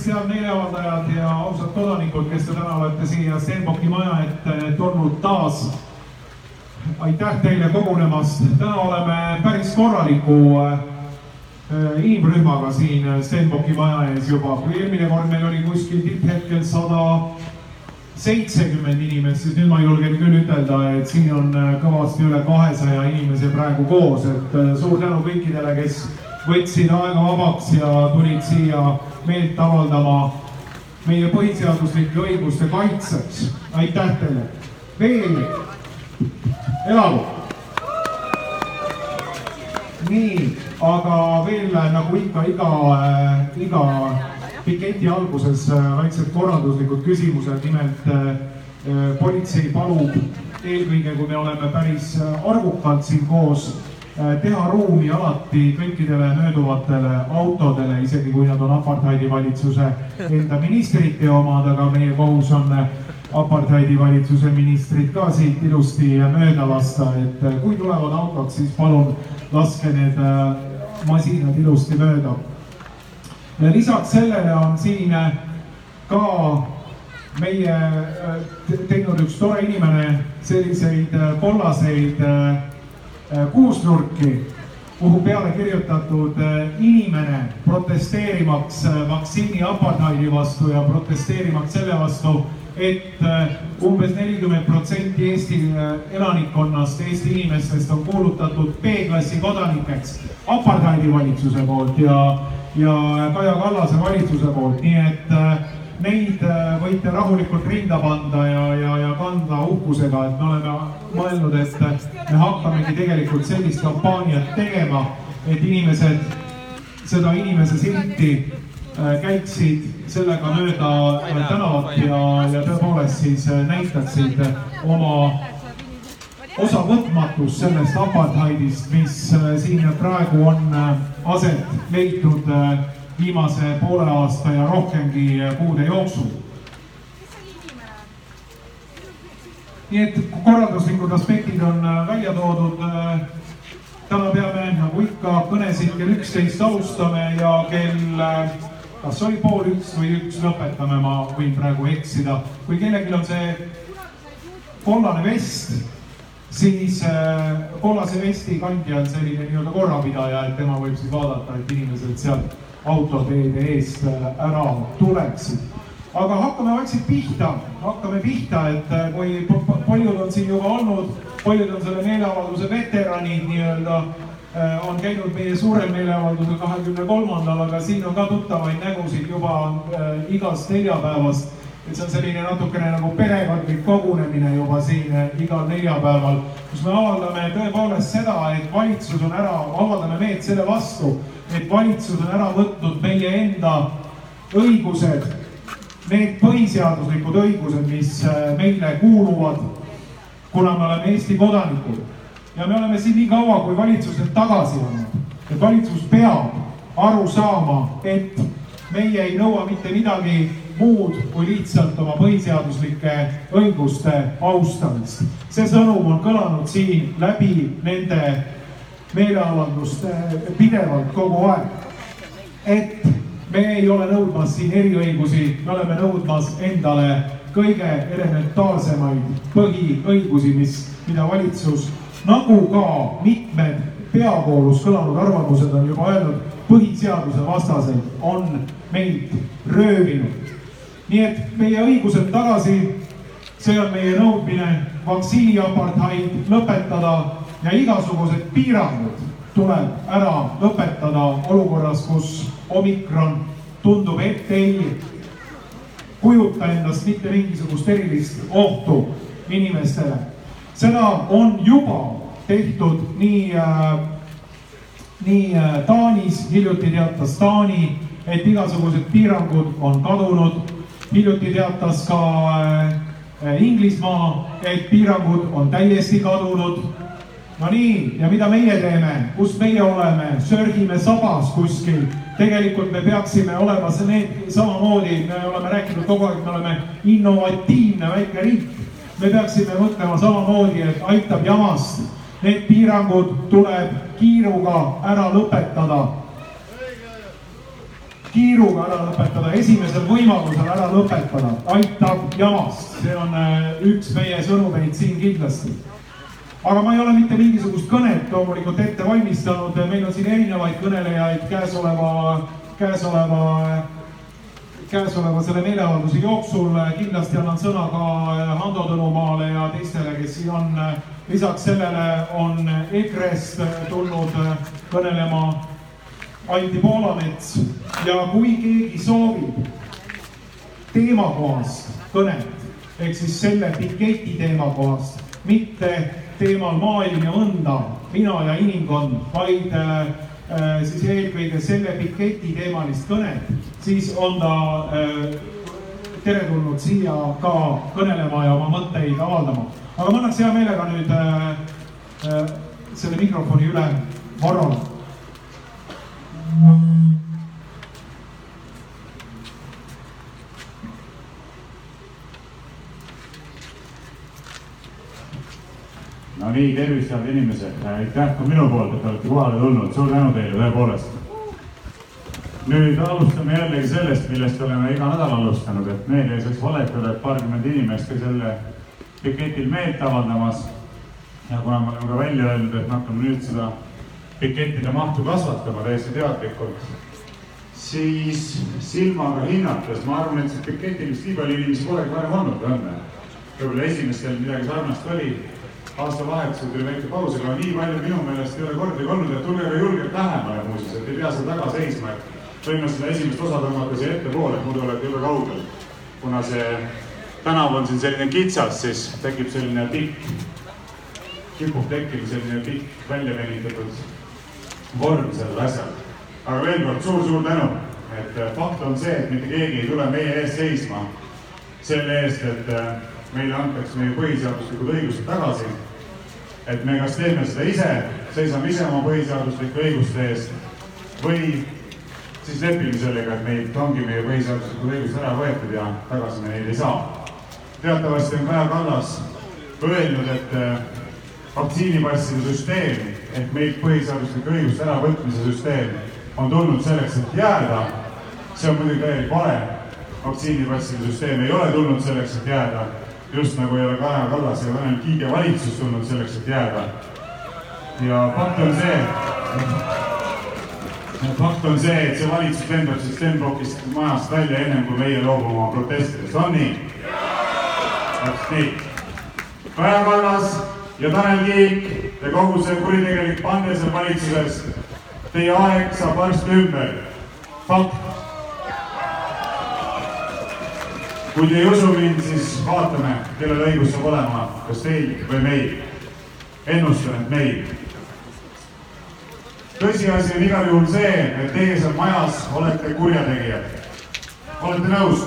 tervist, head meeleavaldajad ja ausad kodanikud, kes te täna olete siia Stenbocki maja ette tulnud taas. aitäh teile kogunemast, täna oleme päris korraliku äh, inimrühmaga siin Stenbocki maja ees juba, kui eelmine kord meil oli kuskil tipphetkel sada seitsekümmend inimest, siis nüüd ma julgen küll ütelda, et siin on äh, kõvasti üle kahesaja inimese praegu koos, et äh, suur tänu kõikidele, kes võtsid aega vabaks ja tulid siia meelt avaldama meie põhiseaduslike õiguste kaitseks. aitäh teile. veel, elagu. nii, aga veel nagu ikka iga, iga piketi alguses väiksed korralduslikud küsimused, nimelt äh, politsei palub eelkõige, kui me oleme päris arvukalt siin koos Äh, teha ruumi alati kõikidele mööduvatele autodele, isegi kui nad on apartheidi valitsuse enda ministrite omad, aga meie kohus on apartheidi valitsuse ministrid ka siit ilusti mööda lasta, et äh, kui tulevad autod, siis palun laske need äh, masinad ilusti mööda. ja lisaks sellele on siin ka meie teinud üks tore inimene selliseid kollaseid Äh, kuusnurki, kuhu peale kirjutatud äh, inimene protesteerimaks äh, vaktsiini apartheidi vastu ja protesteerimaks selle vastu, et umbes nelikümmend protsenti Eesti elanikkonnast, Eesti inimestest on kuulutatud B-klassi kodanikeks apartheidi valitsuse poolt ja, ja Kaja Kallase valitsuse poolt, nii et neid võite rahulikult rinda panda ja, ja, ja kanda uhkusega, et me oleme mõelnud, et me hakkamegi tegelikult sellist kampaaniat tegema, et inimesed seda inimese silti äh, käiksid sellega mööda äh, tänavat ja, ja tõepoolest siis äh, näitaksid oma osavõtmatust sellest apartheidist, mis siin praegu on aset leidnud viimase poole aasta ja rohkemgi kuude jooksul nii et korralduslikud aspektid on äh, välja toodud. Äh, täna peame nagu ikka kõnesid kell üksteist alustame ja kell äh, kas oli pool üks või üks lõpetame, ma võin praegu eksida. kui kellelgi on see kollane vest, siis kollase vesti kandja on selline nii-öelda korrapidaja, et tema võib siis vaadata, et inimesed sealt autoteede eest ära tuleksid aga hakkame vaikselt pihta, hakkame pihta, et äh, kui paljud on siin juba olnud, paljud on selle meeleavalduse veteranid nii-öelda, äh, on käinud meie suurel meeleavaldusel kahekümne kolmandal, aga siin on ka tuttavaid nägusid juba äh, igast neljapäevast. Et see on selline natukene nagu perekondlik kogunemine juba siin igal neljapäeval, kus me avaldame tõepoolest seda, et valitsus on ära, avaldame meelt selle vastu, et valitsus on ära võtnud meie enda õigused need põhiseaduslikud õigused, mis äh, meile kuuluvad, kuna me oleme Eesti kodanikud. ja me oleme siin nii kaua, kui valitsus need tagasi annab. et valitsus peab aru saama, et meie ei nõua mitte midagi muud kui lihtsalt oma põhiseaduslike õiguste austamist. see sõnum on kõlanud siin läbi nende meeleavalduste pidevalt kogu aeg. et me ei ole nõudmas siin eriõigusi, me oleme nõudmas endale kõige elementaarsemaid põhiõigusi, mis, mida valitsus nagu ka mitmed peavoolus kõlanud arvamused on juba öelnud, põhiseaduse vastaselt on meilt röövinud. Nii et meie õigused tagasi, see on meie nõudmine, vaktsiini apartheid lõpetada ja igasugused piirangud tuleb ära lõpetada olukorras, kus omikron tundub ette ei kujuta endast mitte mingisugust erilist ohtu inimestele. seda on juba tehtud nii äh,, nii äh, Taanis, hiljuti teatas Taani, et igasugused piirangud on kadunud. Hiljuti teatas ka äh, Inglismaa, et piirangud on täiesti kadunud no nii, ja mida meie teeme, kus meie oleme, sörgime sabas kuskil. tegelikult me peaksime olema see need samamoodi, me oleme rääkinud kogu aeg, me oleme innovatiivne väike riik. me peaksime mõtlema samamoodi, et aitab jamast. Need piirangud tuleb kiiruga ära lõpetada. Kiiruga ära lõpetada, esimesel võimalusel ära lõpetada, aitab jamast, see on äh, üks meie sõnumeid siin kindlasti. aga ma ei ole mitte mingisugust kõnet loomulikult ette valmistanud, meil on siin erinevaid kõnelejaid käesoleva, käesoleva käesoleva selle meeleavalduse jooksul. Kindlasti annan sõna ka Hando Tõnumaale ja teistele, kes siin on. lisaks sellele on EKRE-st tulnud kõnelema Anti Poolamets ja kui keegi soovib teemakohast kõnet ehk siis selle piketi teemakohast, mitte teemal maailm ja õnda, mina ja inimkond, vaid äh, siis eelkõige selle piketi teemalist kõnet, siis on ta äh, teretulnud siia ka kõnelema ja oma mõtteid avaldama. aga ma annaks hea meelega nüüd äh, äh, selle mikrofoni üle Varrole. No nii, tervist, head inimesed, aitäh ka minu poolt, et olete kohale tulnud, suur tänu teile tõepoolest. nüüd alustame jällegi sellest, millest oleme iga nädal alustanud, et meile ei saaks valetada, et paarkümmend inimest ka selle piketil meelt avaldamas. ja kuna me oleme ka välja öelnud, et me hakkame nüüd seda pikettide mahtu kasvatama täiesti teadlikult, siis silmaga hinnates ma arvan, et see piketil vist nii palju inimesi polegi varem olnud, on või? võib-olla esimestel midagi sarnast oli aastavahetusel tuli väike paus, aga nii palju minu meelest ei ole kordagi olnud, et tulge ka julgelt lähemale muuseas, et ei pea seal taga seisma, et võime seda esimest osa tõmmata siia ettepoole, et muidu olete jube kaugel. kuna see tänav on siin selline kitsas, siis tekib selline pikk, kipub tekkima selline pikk välja venitatud vorm sellel asjal. aga veel kord suur-suur tänu, et fakt on see, et mitte keegi ei tule meie ees seisma selle eest, et meile antakse meie põhiseaduslikud õigused tagasi et me kas teeme seda ise, seisame ise oma põhiseaduslike õiguste eest või siis lepime sellega, et meilt ongi meie põhiseaduslikud õigused ära võetud ja tagasi me neid ei saa. teatavasti on Kaja Kallas öelnud, et äh, vaktsiinipasside süsteem ehk meilt põhiseaduslike õiguste äravõtmise süsteem on tulnud selleks, et jääda. see on muidugi täielik vale. vaktsiinipasside süsteem ei ole tulnud selleks, et jääda just nagu ei ole Kaja Kallas ja Tanel Kiige valitsus tulnud selleks, et jääda. ja fakt on see, fakt on see, et see valitsus lendab siis Stenbockist majast välja ennem kui meie loobume oma protestidest, on nii? täpselt nii. Kaja Kallas ja Tanel Kiik ja kogu see kuritegelik pande seal valitsuses, teie aeg saab varsti ümber. fakt kui te ei usu mind, siis vaatame, kellel õigus saab olema, kas teil või meil. ennustan, et meil. tõsiasi on igal juhul see, et teie seal majas olete kurjategijad. olete nõus?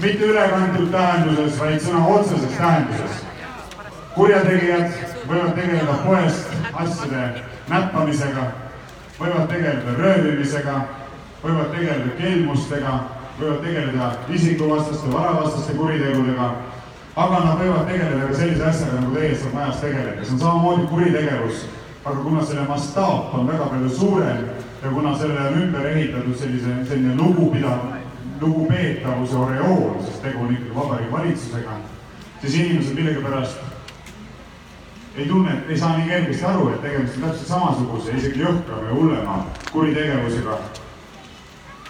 mitte ülekantud tähenduses, vaid sõna otseses tähenduses. Kurjategijad võivad tegeleda poest asjade näppamisega, võivad tegeleda röövimisega, võivad tegeleda kelmustega võivad tegeleda isikuvastaste, varavastaste kuritegudega, aga nad võivad tegeleda ka sellise asjaga, nagu teie seal majas tegelete, see on samamoodi kuritegevus. aga kuna selle mastaap on väga palju suurem ja kuna sellele on ümber ehitatud sellise, selline lugupidav, lugupeetavuse oreool, sest tegu on ikkagi Vabariigi Valitsusega, siis inimesed millegipärast ei tunne, ei saa nii kergesti aru, et tegemist on täpselt samasuguse, isegi jõhkrama ja hullema kuritegevusega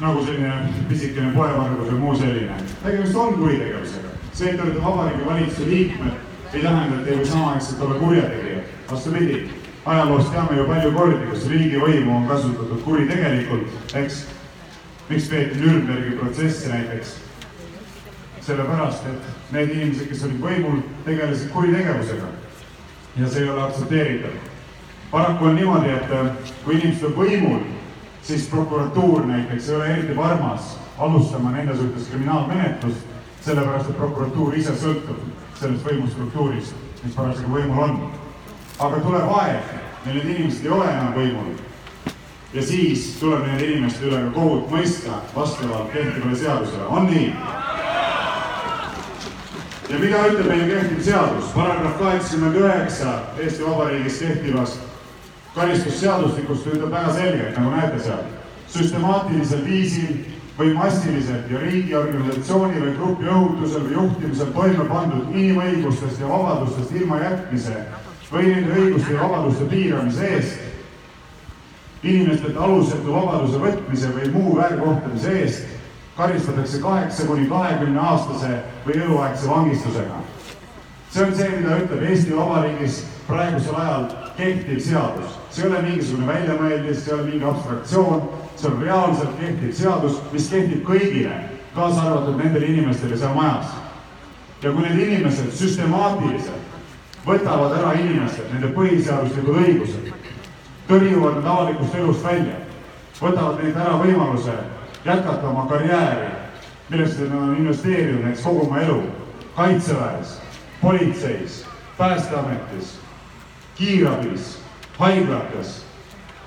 nagu selline pisikene poevargus või muu selline. tegemist on kuritegevusega. see, et te olete Vabariigi Valitsuse liikmed, ei tähenda, et te ei või samaaegselt olla kurjategijad. vastupidi, ajaloost teame ju palju kordi, kus riigivõimu on kasutatud kuritegelikult, eks. miks peeti Nürnbergi protsessi näiteks? sellepärast, et need inimesed, kes olid võimul, tegelesid kuritegevusega. Ja see ei ole aktsepteeritav. paraku on niimoodi, et kui inimesed on võimul siis prokuratuur näiteks ei ole eriti varmas alustama nende suhtes kriminaalmenetlust, sellepärast et prokuratuur ise sõltub sellest võimustruktuurist, mis parasjagu võimul on. aga tuleb aeg, mil need inimesed ei ole enam võimul. ja siis tuleb nende inimeste üle ka kohut mõista vastavalt kehtivale seadusele, on nii? Ja mida ütleb meie kehtiv seadus, paragrahv kaheksakümmend üheksa Eesti Vabariigis kehtivast karistusseadustikust ütleb väga selgelt, nagu näete seal, süstemaatilisel viisil või massiliselt ja riigi, organisatsiooni või grupi õhutusel või juhtimisel toime pandud inimõigustest ja vabadustest ilmajätmise või nende õiguste ja vabaduste piiramise eest, inimestelt alusetu vabaduse võtmise või muu väärkohtlemise eest karistatakse kaheksa kuni kahekümne aastase või eluaegse vangistusega. see on see, mida ütleb Eesti Vabariigis praegusel ajal kehtiv seadus. see ei ole mingisugune väljamõeldis, see ei ole mingi abstraktsioon, see on reaalselt kehtiv seadus, mis kehtib kõigile, kaasa arvatud nendele inimestele seal majas. ja kui need inimesed süstemaatiliselt võtavad ära inimestelt nende põhiseaduslikud õigused, tõrjuvad nad avalikust elust välja, võtavad neilt ära võimaluse jätkata oma karjääri, millesse nad on investeerinud näiteks kogu oma elu, kaitseväes, politseis, päästeametis, kiirabis, haiglates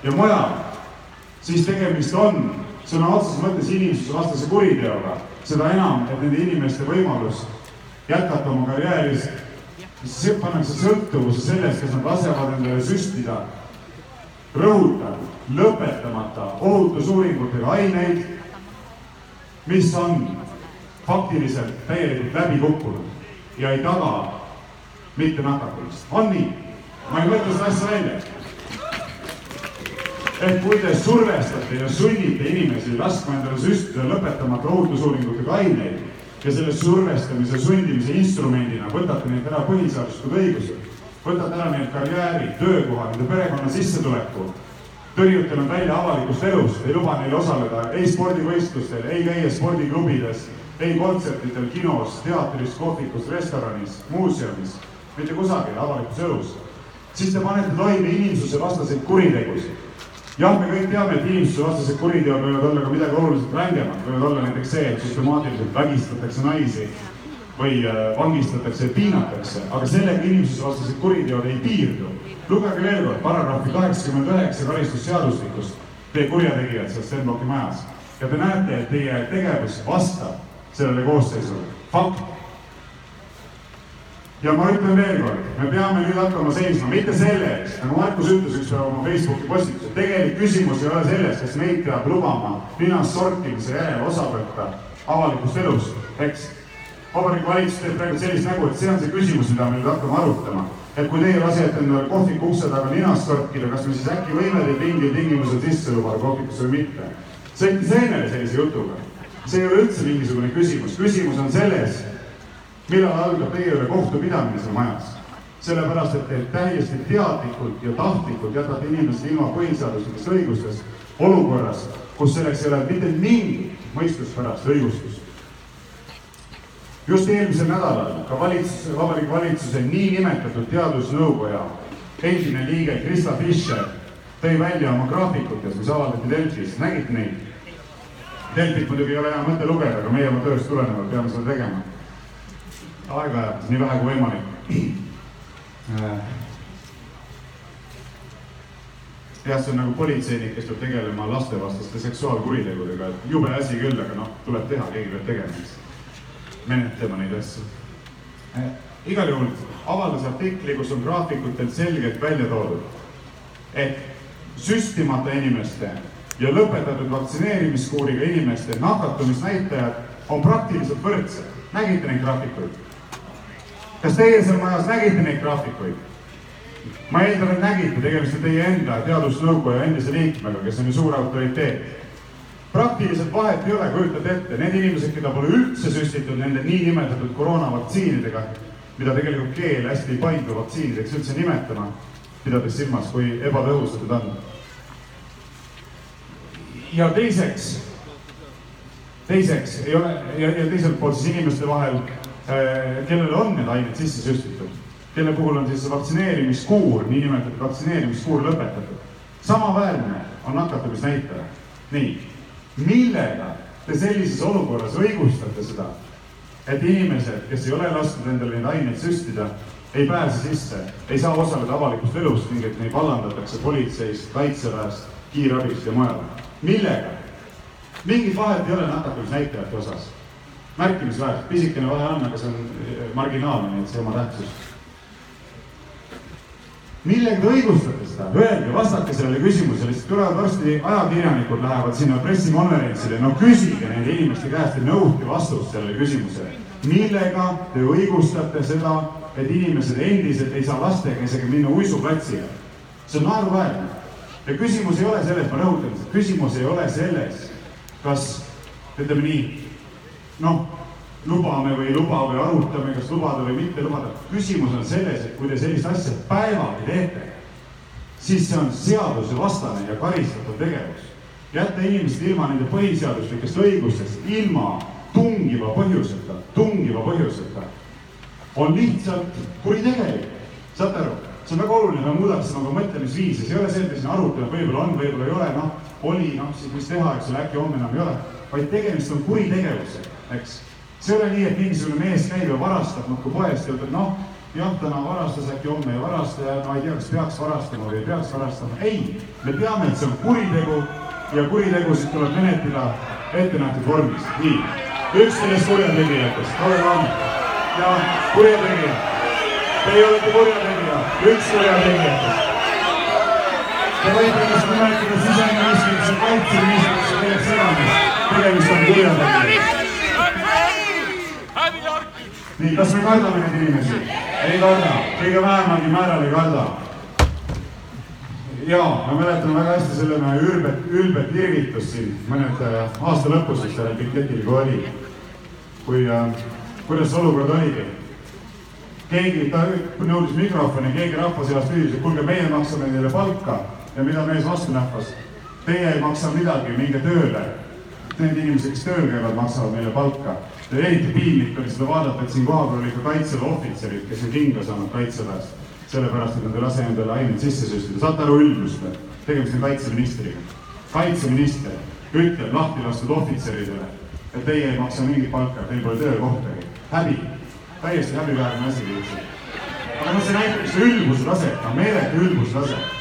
ja mujal, siis tegemist on sõna otseses mõttes inimsusevastase kuriteoga, seda enam, et nende inimeste võimalus jätkata oma karjääris, pannakse sõltuvuse sellest, kas nad lasevad endale süstida rõhutan, lõpetamata ohutusuuringutega aineid, mis on faktiliselt täielikult läbi kukkunud ja ei taga mitte nakatumist. on nii? ma ei mõtle seda asja välja. et kui te survestate ja sunnite inimesi laskma endale süstida lõpetamata ohutusuuringutega aineid ja selle survestamise, sundimise instrumendina võtate neilt ära põhiseaduslikud õigused, võtate ära neilt karjääri, töökoha, nende perekonna sissetuleku, tõrjute nad välja avalikust elust, ei luba neil osaleda ei spordivõistlustel, ei käia spordiklubides, ei kontsertidel, kinos, teatris, kohvikus, restoranis, muuseumis, mitte kusagil avalikus elus, siis te panete toime inimsusevastaseid kuritegusid. jah, me kõik teame, et inimsusevastased kuriteod võivad olla ka midagi oluliselt rängemad, võivad olla näiteks see, et süstemaatiliselt vägistatakse naisi või äh, vangistatakse ja piinatakse, aga sellega inimsusevastased kuriteod ei piirdu. Lugege veel kord paragrahvi kaheksakümmend üheksa karistusseadustikust, teie kurjategijad seal Stenbocki majas ja te näete, et teie tegevus vastab sellele koosseisule, fakt. ja ma ütlen veel kord, me peame nüüd hakkama seisma mitte selle eest, nagu Markus ütles ükspäev oma Facebooki postitusel, tegelik küsimus ei ole selles, kas meid peab lubama ninast sortimise järel osa võtta avalikust elust, eks Vabariigi Valitsus teeb praegu sellist nägu, et see on see küsimus, mida me nüüd hakkame arutama. Et kui teie lasete endale kohviku ukse taga ninast torkida, kas me siis äkki võime teid mingil tingimusel sisse lubada kohvikusse või mitte? sõitke seenele sellise jutuga. see ei ole üldse mingisugune küsimus, küsimus on selles, millal algab teie üle kohtupidamine seal majas. sellepärast, et te täiesti teadlikult ja tahtlikult jätate inimesed ilma põhiseaduslikest õigustest olukorras, kus selleks ei ole mitte mingit mõistuspärast õigustust just eelmisel nädalal ka valitsus, Vabariigi Valitsuse niinimetatud teadusnõukoja endine liige Krista Fischer tõi välja oma graafikutes, mis avaldati Delfis, nägite neid? Delfit muidugi ei ole hea mõte lugeda, aga meie oma tööst tulenevalt peame seda tegema. aeg-ajalt, nii vähe kui võimalik. jah, see on nagu politseinik, kes peab tegelema lastevastaste seksuaalkuritegudega, et jube asi küll, aga noh, tuleb teha, keegi peab tegema, eks menetlema neid asju eh,. igal juhul avaldas artikli, kus on graafikutelt selgelt välja toodud, et süstimata inimeste ja lõpetatud vaktsineerimiskuuriga inimeste nakatumisnäitajad on praktiliselt võrdsed. nägite neid graafikuid? kas teie seal majas nägite neid graafikuid? ma eeldan, et nägite, tegemist on teie enda teadusnõukoja endise liikmega, kes on ju suur autoriteet praktiliselt vahet ei ole, kujutate ette, need inimesed, keda pole üldse süstitud nende niinimetatud koroonavaktsiinidega, mida tegelikult keel hästi ei paindu vaktsiinideks üldse nimetama, pidades silmas, kui ebatõhusad need on. ja teiseks, teiseks ei ole ja, ja teiselt poolt siis inimeste vahel, kellele on need ained sisse süstitud, kelle puhul on siis vaktsineerimiskuur, niinimetatud vaktsineerimiskuur lõpetatud. samaväärne on nakatumisnäitaja. nii millega te sellises olukorras õigustate seda, et inimesed, kes ei ole lasknud endale neid aineid süstida, ei pääse sisse, ei saa osaleda avalikust elust ning et neid vallandatakse politseist, kaitseväest, kiirabist ja mujal. millega? mingit vahet ei ole nakatumisnäitajate osas. märkimisväärselt, pisikene vahe on, aga see on marginaalne, nii et see oma tähtsust. Millega te õigustate seda? Öelge, vastake sellele küsimusele, sest tulevad varsti ajakirjanikud lähevad sinna pressikonverentsile, no küsige nende inimeste käest ja nõudke vastust sellele küsimusele. millega te õigustate seda, et inimesed endiselt ei saa lastega isegi minna uisuplatsile? see on naeruväärne. ja küsimus ei ole selles, ma rõhutan, küsimus ei ole selles, kas ütleme nii, noh, lubame või ei luba või arutame, kas lubada või mitte lubada. küsimus on selles, et kui te sellist asja päevagi teete, siis see on seadusevastane ja karistatav tegevus. jätta inimesed ilma nende põhiseaduslikest õigustest, ilma tungiva põhjuseta, tungiva põhjuseta, on lihtsalt kuritegelik. saate aru? see on väga oluline, me muudaksime oma mõtlemisviisi, see ei ole see, et me siin arutame, võib-olla on, võib-olla ei ole, noh, oli, noh, siis mis teha, eks ole, äkki homme enam ei ole, vaid tegemist on kuritegevusega, eks. See ei ole nii, et mingisugune mees käib ja varastab muudkui poest ja ütleb, noh, jah, täna varastas, äkki homme ei varasta ja ma ei tea, kas peaks varastama või ei peaks varastama. ei, me teame, et see on kuritegu ja kuritegusid tuleb menetleda ettenähtud vormis. nii, üks sellest kurjategijatest, Kalle Laanet ja kurjategija. Teie olete kurjategija, üks kurjategijatest. Te võite ennast nimetada siseministriks ja kaitseministriks ja kelleks iganes. tegemist on kurjategijaga. Nii, kas me kardame neid inimesi? ei karda, kõige vähemalgi määral ei karda. ja ma mäletan väga hästi selle meie ülbet, irvitust siin mõned äh, aasta lõpus, eks sellel pikketil, kui oli. kui äh,, kuidas see olukord oligi? keegi, ta nõudis mikrofoni, keegi rahva seast hüüdis, et kuulge, meie maksame teile palka ja mida mees vastu nähvas. Teie ei maksa midagi, minge tööle. Need inimesed, kes tööl käivad, maksavad meile palka. Ja eriti piinlik oli seda vaadata, et siin kohapeal olid ka kaitseväe ohvitserid, kes on kinga saanud kaitseväest. sellepärast, et nad ei lase endale aineid sisse süstida. saate aru ülbust või? tegemist on kaitseministriga. kaitseminister ütleb lahti lastud ohvitseridele, et teie ei maksa mingit palka, teil pole töökohtagi. häbi, täiesti häbiväärne asi lihtsalt. aga noh, see näitab seda ülbuse taset, no meeletu ülbuse taset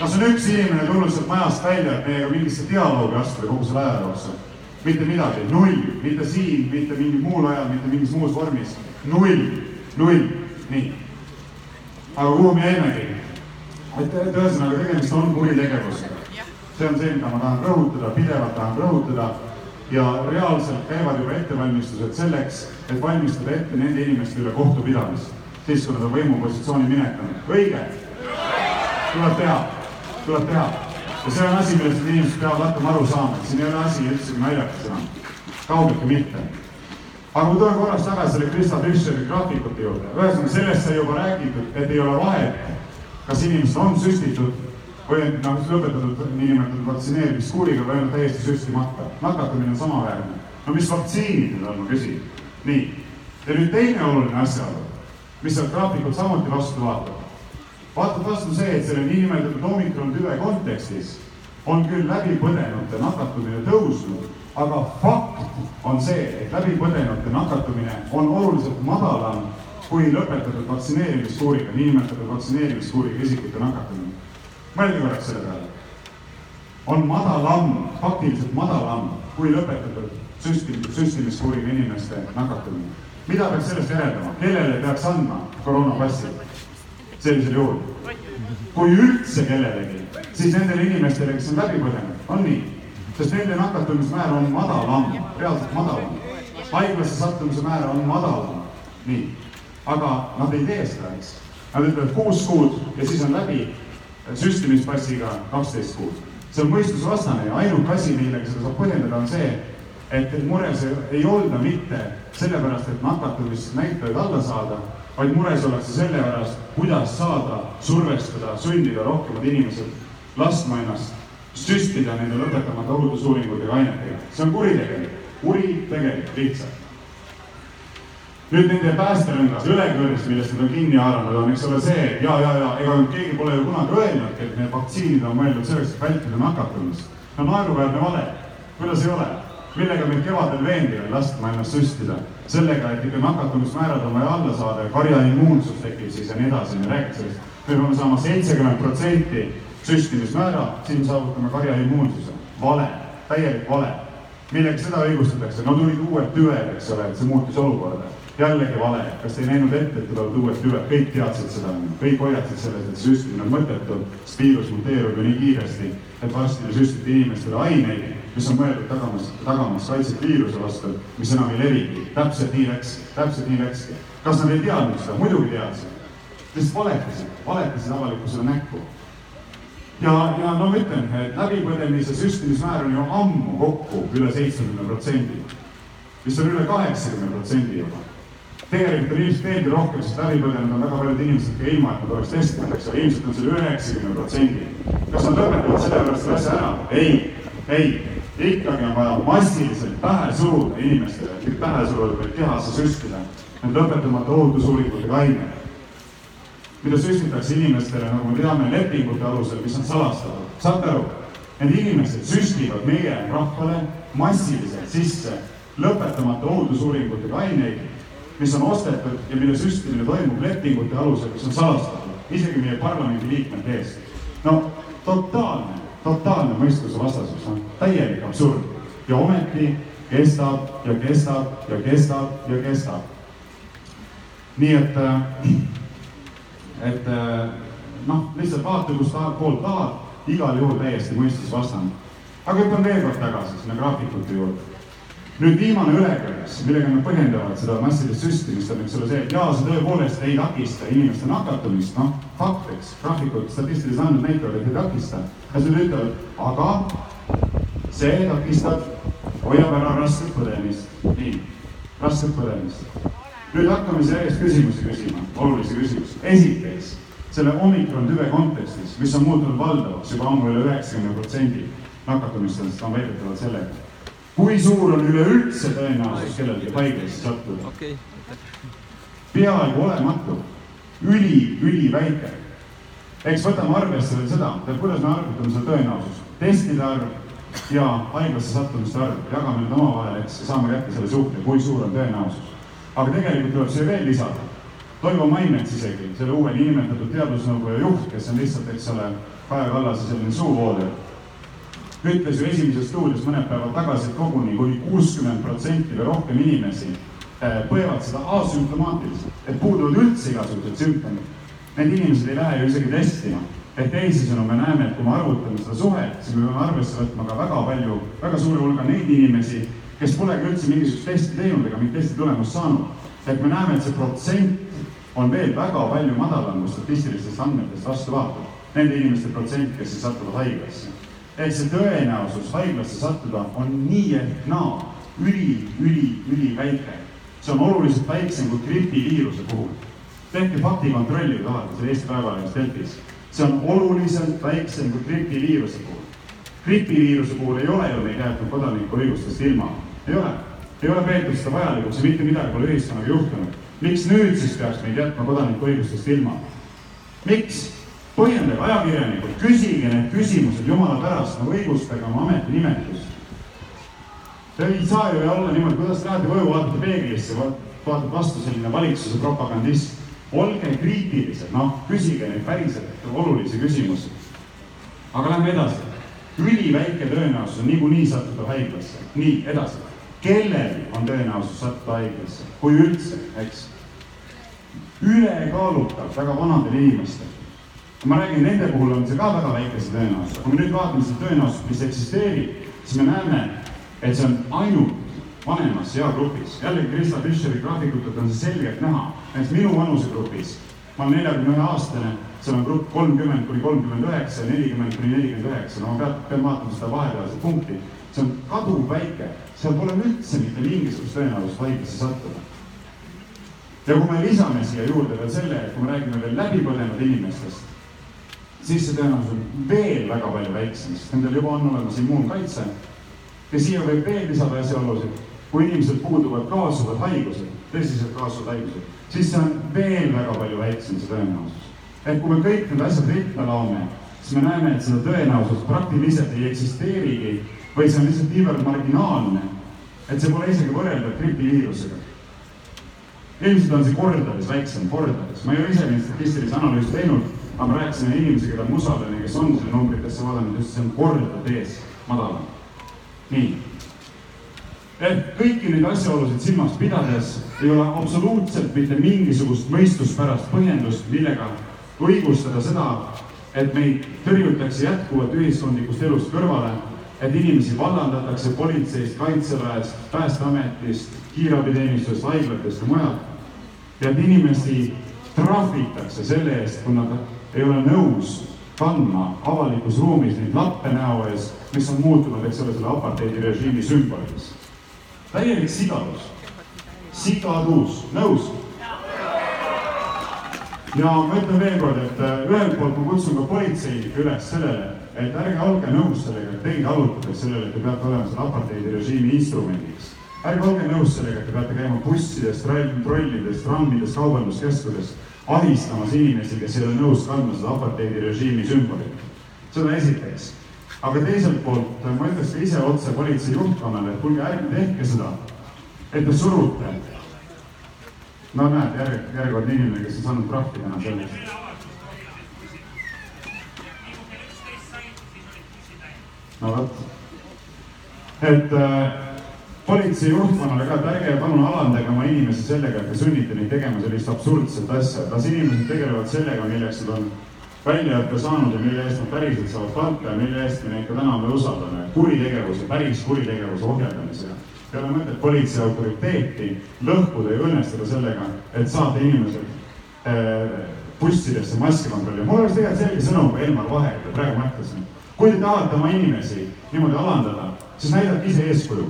kas on üks inimene tulnud sealt majast välja, et meiega mingisse dialoogi astuda kogu selle aja jooksul? Mitte midagi, null, mitte siin, mitte mingil muul ajal, mitte mingis muus vormis, null, null, nii. aga kuhu me jäimegi? et, ühesõnaga tegemist on kuritegevusega. see on see, mida ma tahan rõhutada, pidevalt tahan rõhutada ja reaalselt käivad juba ettevalmistused selleks, et valmistada ette nende inimeste üle kohtupidamist, siis kui nad on võimupositsiooni minetanud. õige? tuleb teha tuleb teha. Ja see on asi, millest inimesed peavad hakkama aru saama, et siin ei ole asi üldsegi naljakas enam. kaugeltki mitte. aga ma tulen korraks tagasi selle Krista Fischeri graafikute juurde. ühesõnaga, sellest sai juba räägitud, et ei ole vahet, kas inimesed on süstitud või noh, lõpetatud niinimetatud vaktsineerimiskuuriga või on täiesti süstimata. nakatumine on samaväärne. no mis vaktsiinid need on, ma küsin. nii, ja nüüd teine oluline asjaolu, mis sealt graafikult samuti vastu vaatab vaatab vastu see, et selle niinimetatud omikron tüve kontekstis on küll läbipõdenute nakatumine tõusnud, aga fakt on see, et läbipõdenute nakatumine on oluliselt madalam kui lõpetatud vaktsineerimiskuuriga, niinimetatud vaktsineerimiskuuriga isikute nakatumine. mõelge korraks selle peale. on madalam, faktiliselt madalam kui lõpetatud süsti-, süstimiskuuriga inimeste nakatumine. mida peaks sellest järeldama, kellele peaks andma koroonapassi? Sellisel juhul. kui üldse kellelegi, siis nendele inimestele, kes on läbi põdenud, on nii. sest nende nakatumismäär on madalam, reaalselt madalam. haiglasse sattumise määr on madalam, nii. aga nad ei tee seda, eks. Nad ütlevad kuus kuud ja siis on läbi süstimispassiga kaksteist kuud. see on mõistusvastane ja ainuke asi, millega seda saab põhjendada, on see, et mures ei olda mitte sellepärast, et nakatumisnäitajaid alla saada, vaid mures ollakse selle pärast, kuidas saada survestada, sundida rohkemad inimesed laskma ennast süstida nende lõpetamata ohutusuuringutega ainetega. see on kuritegelik, kuritegelik lihtsalt. nüüd nende päästerõngas, ülekõrst, millest nad on kinni haaranud, on, eks ole, see, ja, ja, ja ega keegi pole ju kunagi öelnudki, et need vaktsiinid on mõeldud selleks, et vältida nakatumist. no naeruväärne vale, kuidas ei ole? Millega meid kevadel veendi veel laskma ennast süstida? sellega, et ikka nakatumismäärad on vaja alla saada ja karjaimmuunsus tekib siis ja nii edasi, me räägime sellest. me peame saama seitsekümmend protsenti süstimismäära, siin saavutame karjaimmuunsuse. vale, täielik vale millega seda õigustatakse, no tulid uued tüved, eks ole, et see muutis olukorda. jällegi vale, kas ei näinud ette, et tulevad uued tüved, kõik teadsid seda, kõik hoiatasid sellest, et süstimine on mõttetu, sest viirus muteerub ju nii kiiresti, et varsti te süstite inimestele aineid, mis on mõeldud tagamas, tagamas kaitset viiruse vastu, mis enam ei levigi. täpselt nii läks, täpselt nii läkski. kas nad ei teadnud seda? muidugi teadsid. lihtsalt valetasid, valetasid avalikkusele näkku ja, ja no ma ütlen, et läbipõdemise süstimismäär on ju ammu kokku üle seitsmekümne protsendi, mis on üle kaheksakümne protsendi juba. tegelikult on ilmselt veelgi rohkem, sest läbipõdenud on väga paljud inimesed ka ilma, et nad oleks testinud, eks ole, ilmselt on see üle üheksakümne protsendi. kas nad lõpetavad sellepärast selle asja ära? ei, ei, ikkagi on vaja massiliselt pähe suruda inimestele, kõik pähe suruda, vaid kehasse süstida, need lõpetamata ohutusuuringutega ained mida süstitakse inimestele, nagu me teame, lepingute alusel, mis on salastatud. saate aru? Need inimesed süstivad meie rahvale massiliselt sisse lõpetamata ohutusuuringutega aineid, mis on ostetud ja mille süstimine toimub lepingute alusel, mis on salastatud, isegi meie parlamendi liikmete eest. no totaalne, totaalne mõistuse vastasus, noh, täielik absurd ja ometi kestab ja kestab ja kestab ja kestab. nii et äh, et noh, lihtsalt vaata, kust tahad, poolt tahad, igal juhul täiesti mõistusvastane. aga hüppan veel kord tagasi sinna graafikute juurde. Nüüd viimane ülekõrges, millega nad põhjendavad seda massilist süstimist, on eks ole see, et jaa, see tõepoolest ei takista inimeste nakatumist, noh, fakt, eks, graafikud, statistilised andmed näitavad, et ei takista. ja siis nad ütlevad, aga see takistab, hoiab ära rasket põdemist, nii, rasket põdemist nüüd hakkame järjest küsimusi küsima, olulisi küsimusi. esiteks, selle omikron tüve kontekstis, mis on muutunud valdavaks juba ammu üle üheksakümne protsendi nakatumistest on väidetavalt sellega. Kui suur on üleüldse tõenäosus kellelgi haiglasse sattuda okei, peaaegu olematu, üli, üliväike. eks võtame arvesse veel seda, et kuidas me arvutame seda tõenäosust, testide arv ja haiglasse sattumiste arv, jagame need omavahel, eks saame kätte selle suhte, kui suur on tõenäosus. aga tegelikult tuleb siia veel lisada. Toivo Maimets isegi, selle uue niinimetatud teadusnõukoja juht, kes on lihtsalt, eks ole, Kaja Kallase selline suuvooder, ütles ju Esimeses stuudios mõned päevad tagasi, et koguni kuni kuuskümmend protsenti või rohkem inimesi eh, põevad seda asümptomaatiliselt, et puuduvad üldse igasugused sümptomid. Need inimesed ei lähe ju isegi testima. ehk teisisõnu, me näeme, et kui me arvutame seda suhet, siis me peame arvesse võtma ka väga palju, väga suure hulga neid inimesi, kes polegi üldse mingisugust testi teinud ega mingit testi tulemust saanud. et me näeme, et see protsent on veel väga palju madalam, kui statistilistest andmetest vastu vaatab. Nende inimeste protsent, kes siis satuvad haiglasse ehk see tõenäosus haiglasse sattuda on nii ehk naa üli, üli, üliväike. see on oluliselt väiksem kui gripiviiruse puhul. tehke faktikontrolli, kui tahate, seal Eesti Päevalehes Delfis. see on oluliselt väiksem kui gripiviiruse puhul. gripiviiruse puhul ei ole ju meid jäetud kodanike õigustest ilma, ei ole. ei ole peetud seda vajalikuks ja mitte midagi pole ühiskonnaga juhtunud. miks nüüd siis peaks meid jätma kodanike õigustest ilma? miks? Põhjendage ajakirjanikud, küsige need küsimused jumala pärast, nagu õigustage oma ametinimetust. Te ei saa ju olla niimoodi, kuidas te lähete koju, vaatate peeglisse, vaatab vastu selline valitsuse propagandist. olge kriitilised, noh, küsige neid päriselt olulisi küsimusi. aga lähme edasi. üliväike tõenäosus on niikuinii sattuda haiglasse. nii, edasi. kellel on tõenäosus sattuda haiglasse, kui üldse, eks? ülekaalukalt väga vanadel inimestel ma räägin, nende puhul on see ka väga väikese tõenäosusega, kui me nüüd vaatame seda tõenäosust, mis eksisteerib, siis me näeme, et see on ainult vanemas eagrupis. jällegi Krista Fischeri graafikutelt on see selgelt näha, näiteks minu vanusegrupis, ma olen neljakümne ühe aastane, seal on grupp kolmkümmend kuni kolmkümmend üheksa nelikümmend kuni nelikümmend üheksa, no ma pean, pean vaatama seda vahepealset punkti. see on kaduvväike, seal pole üldse mitte mingisugust tõenäosust haiglasse sattuda. ja kui me lisame siia juurde veel selle, et kui me räägime veel läbipõdenud inimestest, siis see tõenäosus on veel väga palju väiksem, sest nendel juba on olemas immuunkaitse. ja siia võib veel lisada asjaolusid, kui inimesel puuduvad kaasuvad haigused, tõsiselt kaasuvad haigused, siis see on veel väga palju väiksem, see tõenäosus. et kui me kõik need asjad ritta laome, siis me näeme, et seda tõenäosust praktiliselt ei eksisteerigi või see on lihtsalt niivõrd marginaalne, et see pole isegi võrreldav gripiviirusega ilmselt on see kordades väiksem, kordades, ma ei ole ise neid statistilisi analüüse teinud aga ma rääkisin inimesega, keda Musalani, kes on selle numbritesse vaadanud, ütles, see on kordades madalam. nii. ehk kõiki neid asjaolusid silmas pidades ei ole absoluutselt mitte mingisugust mõistuspärast põhjendust, millega õigustada seda, et meid tõrjutakse jätkuvalt ühiskondlikust elust kõrvale, et inimesi vallandatakse politseist, kaitseväest, päästeametist, kiirabiteenistusest, haiglatest ja mujalt ja et inimesi trahvitakse selle eest, kui nad ei ole nõus kandma avalikus ruumis neid lappe näo ees, mis on muutunud, eks ole, selle apartheidi režiimi sümboliks. täielik sigadus, sigadus, nõus? ja ma ütlen veel kord, et äh, ühelt poolt ma kutsun ka politseinikke üles sellele, et ärge olge nõus sellega, et teid allutatakse sellele, et te peate olema selle apartheidi režiimi instrumendiks. ärge olge nõus sellega, et te peate käima bussides, trollides, trammides, kaubanduskeskudes ahistamas inimesi, kes ei ole nõus kandma seda apartheidi režiimi sümbolit. seda esiteks. aga teiselt poolt ma ütleks ka ise otse politsei juhtkonnale, et kuulge, ärge tehke seda, et te surute. no näed, järg, järjekordne inimene, kes on saanud trahvi täna selle eest. no vot, et äh, politsei juhtkonnale ka, et ärge palun alandage oma inimesi sellega, et te sunnite neid tegema sellist absurdset asja. las inimesed tegelevad sellega, milleks nad on väljaõppe saanud ja mille eest nad päriselt saavad palka ja mille eest me neid ka täna veel usaldame. kuritegevuse, päris kuritegevuse ohjeldamisega. ei ole mõtet politsei autoriteeti lõhkuda ja õnnestada sellega, et saata inimesed äh, bussidesse maski kontrollima. mul oleks tegelikult selge sõnum Elmar Vaherile praegu mõtlesin. kui te tahate oma inimesi niimoodi alandada, siis näidake ise eeskuju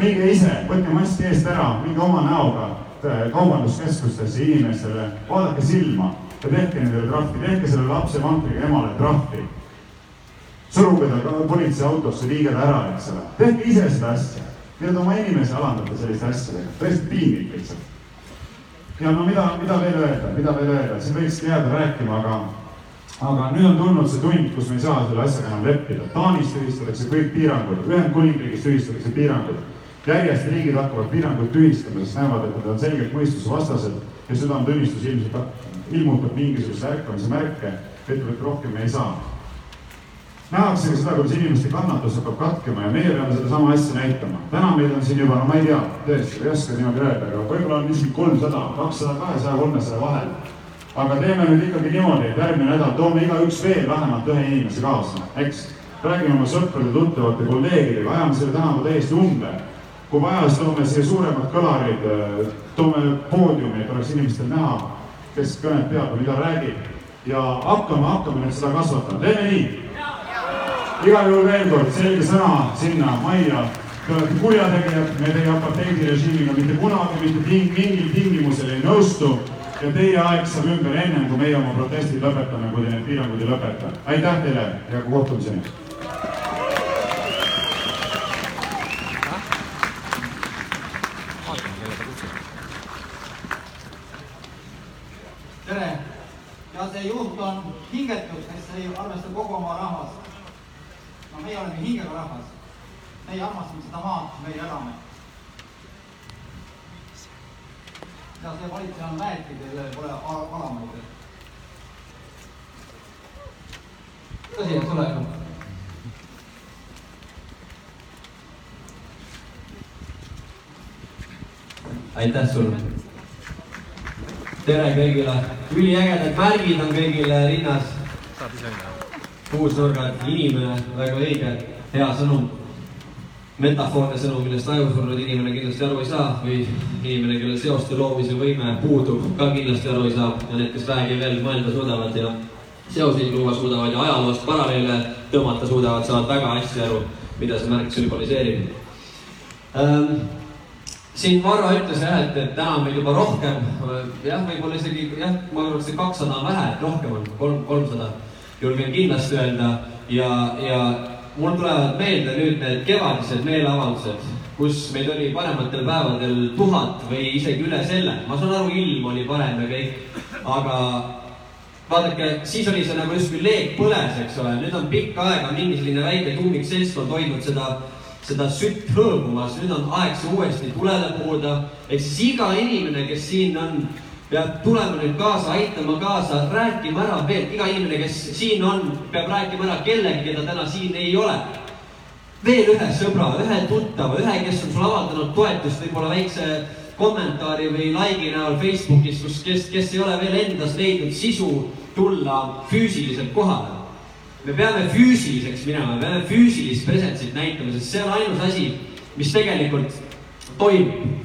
minge ise, võtke mask eest ära, minge oma näoga äh, kaubanduskeskustesse inimestele, vaadake silma ja tehke nendele trahvi, tehke selle lapse vankriga emale trahvi. suruge ta politseiautosse, viige ta ära, eks ole, tehke ise seda asja. mida te oma inimesi alandate selliste asjadega, tõesti piinlik lihtsalt. ja no mida, mida veel öelda, mida veel öelda, siin võikski jääda rääkima, aga aga nüüd on tulnud see tund, kus me ei saa selle asjaga enam leppida. Taanis tühistatakse kõik piirangud, Ühendkuningriigis tühistatakse piirangud järjest riigid hakkavad piiranguid tühistama, sest näevad, et nad on selgelt mõistusevastased ja südametunnistus ilmselt ilmutab mingisuguseid ärkamise märke, ütleb, et rohkem ei saa. nähakse ka seda, kuidas inimeste kannatus hakkab katkema ja meie peame sedasama asja näitama. täna meil on siin juba, no ma ei tea, tõesti, ei oska niimoodi öelda, aga võib-olla on isegi kolmsada, kakssada, kahesaja, kolmesaja vahel. aga teeme nüüd ikkagi niimoodi, et järgmine nädal toome igaüks veel vähemalt ühe inimese kaasa, eks. räägime oma sõprade, tuttavate, kolleegidega, ajame selle tänava täiesti umbe kui vaja, siis toome siia suuremad kõlarid, toome poodiumi, et oleks inimestel näha, kes kõnet peab ja mida räägib. ja hakkame, hakkame nüüd seda kasvatama, teeme nii. igal juhul veel kord selge sõna sinna majja. Te olete kurjategijad, me teie apartheidi režiimiga mitte kunagi mitte ting, mingil tingimusel ei nõustu ja teie aeg saab ümber ennem, kui meie oma protestid lõpetame, kui te need piirangud ei lõpeta. aitäh teile ja kohtumiseni tere! ja see juht on hingetus, kes ei arvesta kogu oma rahvast. no meie oleme hingega rahvas. meie armastame seda maad, kus meie elame. ja see valitseja on väeti, kellel pole alamaid. tõsi, eks ole? aitäh sulle. Tere kõigile, üliägedad märgid on kõigile rinnas. kuusnurgad, inimene, väga õige, hea sõnum. metafoorne sõnum, millest ajusurnud inimene kindlasti aru ei saa või inimene, kellel seoste loomise võime puudub, ka kindlasti aru ei saa ja need, kes vähegi veel mõelda suudavad ja seoseid luua suudavad ja ajaloost paralleele tõmmata suudavad, saavad väga hästi aru, mida see märk sümboliseerib ähm, siin Varro ütles jah, et, et täna on meil juba rohkem, jah, võib-olla isegi jah, ma arvan, et kakssada on vähe, et rohkem on, kolm, kolmsada. julgen kindlasti öelda ja, ja mul tulevad meelde nüüd need kevadised meeleavaldused, kus meid oli parematel päevadel tuhat või isegi üle selle. ma saan aru, ilm oli parem ja kõik, aga vaadake, siis oli see nagu justkui leek põles, eks ole, nüüd on pikka aega mingi selline väike tummik seltskond hoidnud seda seda sütt hõõmumas, nüüd on aeg see uuesti tulele puhuda. ehk siis iga inimene, kes siin on, peab tulema nüüd kaasa, aitama kaasa, rääkima ära veel, iga inimene, kes siin on, peab rääkima ära kellegi, keda täna siin ei ole. veel ühe sõbra, ühe tuttava, ühe, kes on sulle avaldanud toetust võib-olla väikse kommentaari või like'i näol Facebookis, kus, kes, kes ei ole veel endas leidnud sisu tulla füüsiliselt kohale me peame füüsiliseks minema, me peame füüsilist presentsit näitama, sest see on ainus asi, mis tegelikult toimub.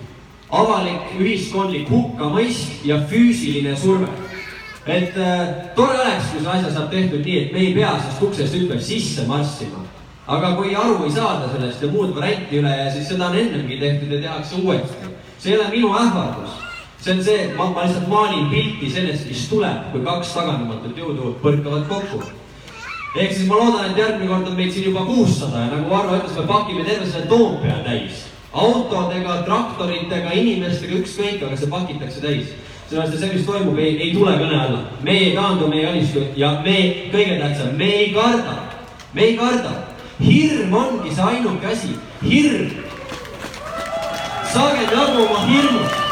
avalik ühiskondlik hukkamõist ja füüsiline surve. et äh, tore oleks, kui see asja saab tehtud nii, et me ei pea sellest uksest ümber sisse marssima. aga kui aru ei saada sellest ja muud varianti üle ja siis seda on ennemgi tehtud ja tehakse uuesti. see ei ole minu ähvardus see on see, ma, ma lihtsalt maalin pilti sellest, mis tuleb, kui kaks tagandamatut jõudu põrkavad kokku ehk siis ma loodan, et järgmine kord on meid siin juba kuussada ja nagu Varro ütles, me pakime terve selle Toompea täis. autodega, traktoritega, inimestega, ükskõik, aga see pakitakse täis. sellepärast, et see, mis toimub, ei, ei tule kõne alla. me ei taandu, me ei alistu ja me, kõige tähtsam, me ei karda. me ei karda. hirm ongi see ainuke asi, hirm. saage jagu oma hirmust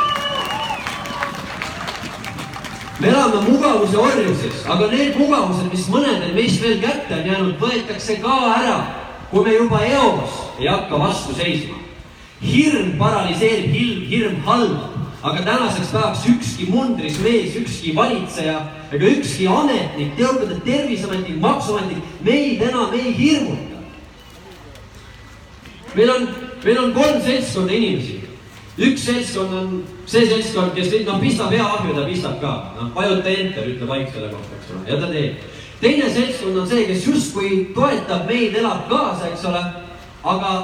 me elame mugavuse orjuses, aga need mugavused, mis mõnedel meist veel kätte on jäänud, võetakse ka ära, kui me juba eos ei hakka vastu seisma. hirm paraliseerib, hirm, hirm halvab, aga tänaseks päevaks ükski mundris mees, ükski valitseja ega ükski ametnik, teatud terviseametnik, maksuametnik meid enam ei hirmuta. meil on, meil on kolm seltskonda inimesi üks seltskond on see seltskond, kes noh, pistab hea ahju, ta pistab ka, noh, vajuta enter, ütleb Aik selle kohta, eks ole, ja ta teeb. teine seltskond on see, kes justkui toetab meid, elab kaasa, eks ole, aga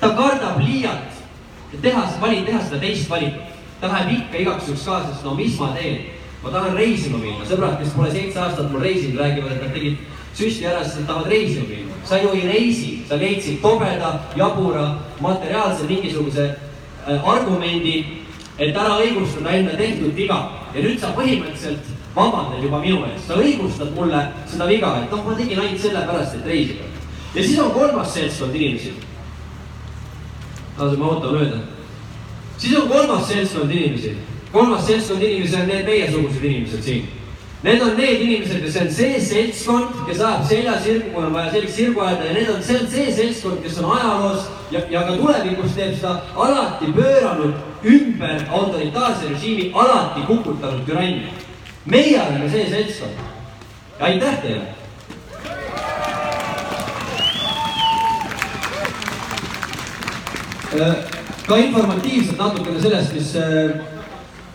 ta kardab liialt teha, vali, teha seda teist valikut. ta läheb ikka igaks juhuks kaasa, sest no mis ma teen, ma tahan reisima minna, sõbrad, kes pole seitse aastat mul reisinud, räägivad, et nad tegid süsti ära, sest nad tahavad reisima minna. sa ju ei reisi, sa leidsid tobeda, jabura, materiaalse mingisuguse argumendi, et ära õigustada enda tehtud viga ja nüüd sa põhimõtteliselt vabandad juba minu eest, sa õigustad mulle seda viga, et noh, ma tegin ainult sellepärast, et reisida. ja siis on kolmas seltskond inimesi. laseme auto mööda. siis on kolmas seltskond inimesi, kolmas seltskond inimesi on need meiesugused inimesed siin Need on need inimesed see on see seltskond, kes ajab selja sirgu, kui on vaja selg sirgu ajada ja need on, see on see seltskond, kes on ajaloos ja, ja ka tulevikus teeb seda alati pööranud ümber autoritaarse režiimi, alati kukutanud türannia. meie oleme see seltskond. aitäh teile Äh, ka informatiivselt natukene sellest, mis äh,